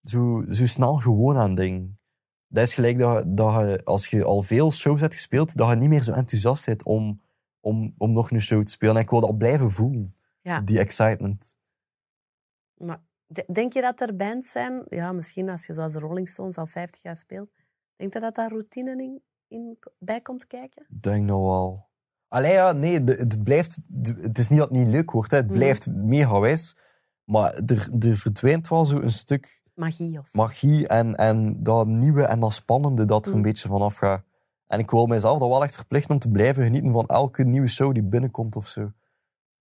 zo, zo snel gewoon aan dingen. Dat is gelijk dat, dat je, als je al veel shows hebt gespeeld, dat je niet meer zo enthousiast bent om, om, om nog een show te spelen. En ik wil dat blijven voelen, Ja. die excitement. Maar de- denk je dat er bands zijn, ja, misschien als je zoals de Rolling Stones al 50 jaar speelt, denk je dat daar routine in, in bij komt kijken? Ik denk nou wel. Allee, ja, nee, het blijft... Het is niet dat het niet leuk wordt, hè. het Mhm. blijft mega wijs. Maar er, er verdwijnt wel zo een stuk Magie of magie en, en dat nieuwe en dat spannende dat er een Mhm. beetje vanaf gaat. En ik wil mijzelf dat wel echt verplichten om te blijven genieten van elke nieuwe show die binnenkomt of zo.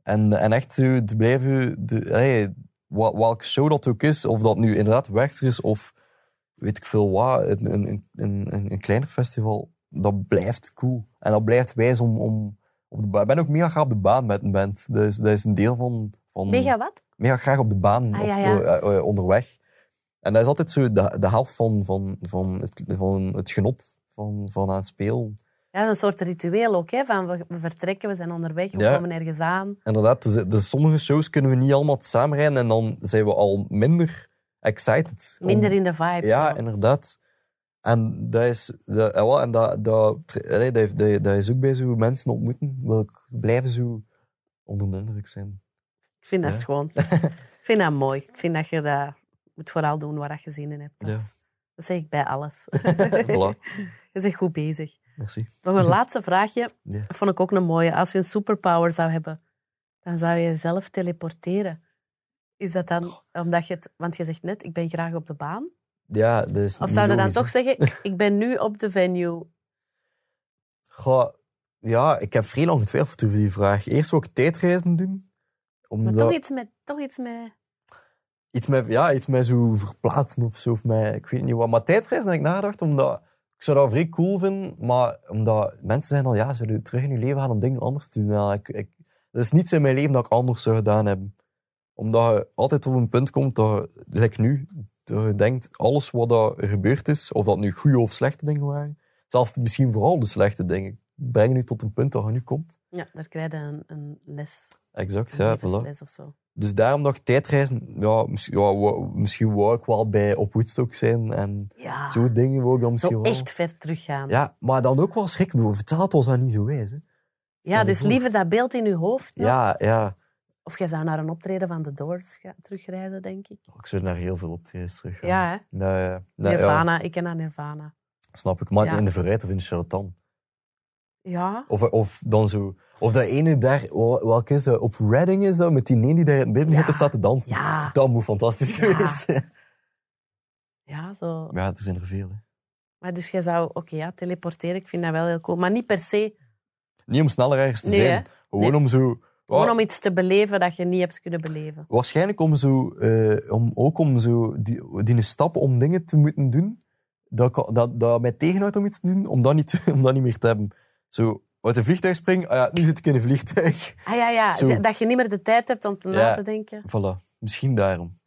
En, en echt zo te blijven... De, allee, welke show dat ook is, of dat nu inderdaad Werchter is of weet ik veel wat, een, een, een, een, een kleiner festival, dat blijft cool. En dat blijft wijs om... om op de. Ik ben ook mega graag op de baan met een band. Dat is, dat is een deel van... van Mega wat? mega graag op de baan Ah, op ja, de- ja. eh, eh, onderweg. En dat is altijd zo de, de helft van, van, van, het, van het genot van, van aan het spelen. Ja, een soort ritueel ook, hè? Van we, vertrekken, we zijn onderweg, we Ja. komen ergens aan. Inderdaad, dus, dus sommige shows kunnen we niet allemaal samen rijden en dan zijn we al minder excited. om- Minder in de vibe. Ja, zo. inderdaad. En dat is, dat, en wel, en dat, dat, dat, dat, dat is ook bij zo mensen ontmoeten, wil ik blijven zo onder de indruk zijn. Ik vind dat Ja. schoon. [LAUGHS] ik vind dat mooi. Ik vind dat je dat moet vooral doen waar je zin in hebt. Dat, Ja. is- dat zeg ik bij alles. [LAUGHS] [LAUGHS] Voilà, je bent goed bezig. merci. Nog een laatste vraagje. [LAUGHS] Ja. Dat vond ik ook een mooie. Als je een superpower zou hebben, dan zou je jezelf teleporteren. Is dat dan omdat je het... Want je zegt net, ik ben graag op de baan. Ja, is Of zou je dan toch zeggen, [LAUGHS] ik- ben nu op de venue. Goh, ja, ik heb vrij lang getwijfeld over die vraag. Eerst wil ik tijdreizen doen. Maar toch iets met... Toch iets met iets, met, ja, iets met zo verplaatsen of zo. Of met, ik weet niet wat. Maar tijdreizen heb ik nagedacht, omdat ik zou dat vrij cool vinden. Maar omdat mensen zeggen dan, ja, zullen terug in je leven gaan om dingen anders te doen? Ja, ik, ik, dat is niets in mijn leven dat ik anders zou gedaan hebben. Omdat je altijd op een punt komt dat like nu, dat je denkt, alles wat er gebeurd is, of dat nu goede of slechte dingen waren, zelfs misschien vooral de slechte dingen, brengen je tot een punt dat je nu komt. Ja, daar krijg je een, een les. Exact, ja, voilà. levensles of zo. Dus daarom ik tijdreizen, ja, misschien, ja, wou- misschien wou ik wel bij op Woodstock zijn en Ja, zo dingen wou ik dan misschien zo wel. echt ver teruggaan. Ja, maar dan ook wel schrik. Verteld was dat niet zo wijs. Hè. Ja, dus voor. liever dat beeld in je hoofd. nog. Ja, ja. Of jij zou naar een optreden van de Doors terugreizen, denk ik. Ik zou naar heel veel optredens terug gaan. Ja, hè? Nee, nee, nee, ja, Nirvana. Ik ken naar Nirvana. snap ik. Maar in de vooruit of in de charlatan. Ja. Of, of dan zo... Of dat ene daar... wel- Welke is dat? Op Redding is dat? Met die nee die daar in het midden Ja. staat te dansen. Ja. Dat moet fantastisch geweest zijn. Ja, zo. Ja, er zijn er veel. Hè. Maar dus jij zou... Oké, ja, teleporteren. Ik vind dat wel heel cool. Maar niet per se... Niet om sneller ergens te Nee, zijn. hè? Gewoon Nee. om zo Gewoon om iets te beleven dat je niet hebt kunnen beleven. Waarschijnlijk om zo, eh, om, ook om zo die, die stap om dingen te moeten doen, dat, dat, dat mij tegenhoudt om iets te doen, om dat niet, [LAUGHS] om dat niet meer te hebben. Zo, uit een vliegtuig springen, ah ja, nu zit ik in een vliegtuig. Ah ja, ja. Zo. Dat je niet meer de tijd hebt om te na te denken. Voilà, misschien daarom.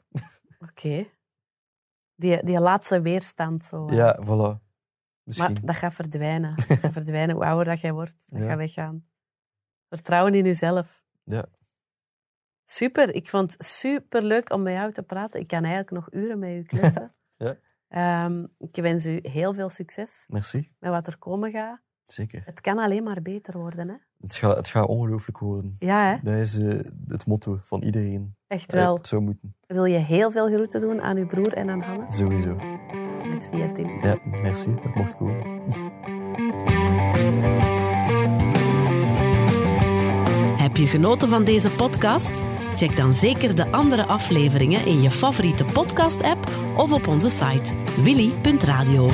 Oké. Die, die laatste weerstand. Zo. Ja, voilà. Misschien. Maar dat gaat verdwijnen. [LAUGHS] Dat gaat verdwijnen hoe ouder dat jij wordt. Dat Ja. gaat weggaan. Vertrouwen in jezelf. Ja. Super. Ik vond het super leuk om met jou te praten. Ik kan eigenlijk nog uren met u kletsen. [LAUGHS] Ja. Ehm, ik wens u heel veel succes Merci, met wat er komen gaat. Zeker. Het kan alleen maar beter worden. Hè? Het gaat, het gaat ongelooflijk worden. Ja, hè? Dat is eh, het motto van iedereen. echt Eh, wel. Het zou moeten, Wil je heel veel groeten doen aan uw broer en aan Hannes? sowieso. Merci, Tim. Ja, merci dat ik mocht komen. Heb je genoten van deze podcast? Check dan zeker de andere afleveringen in je favoriete podcast-app of op onze site willy.radio.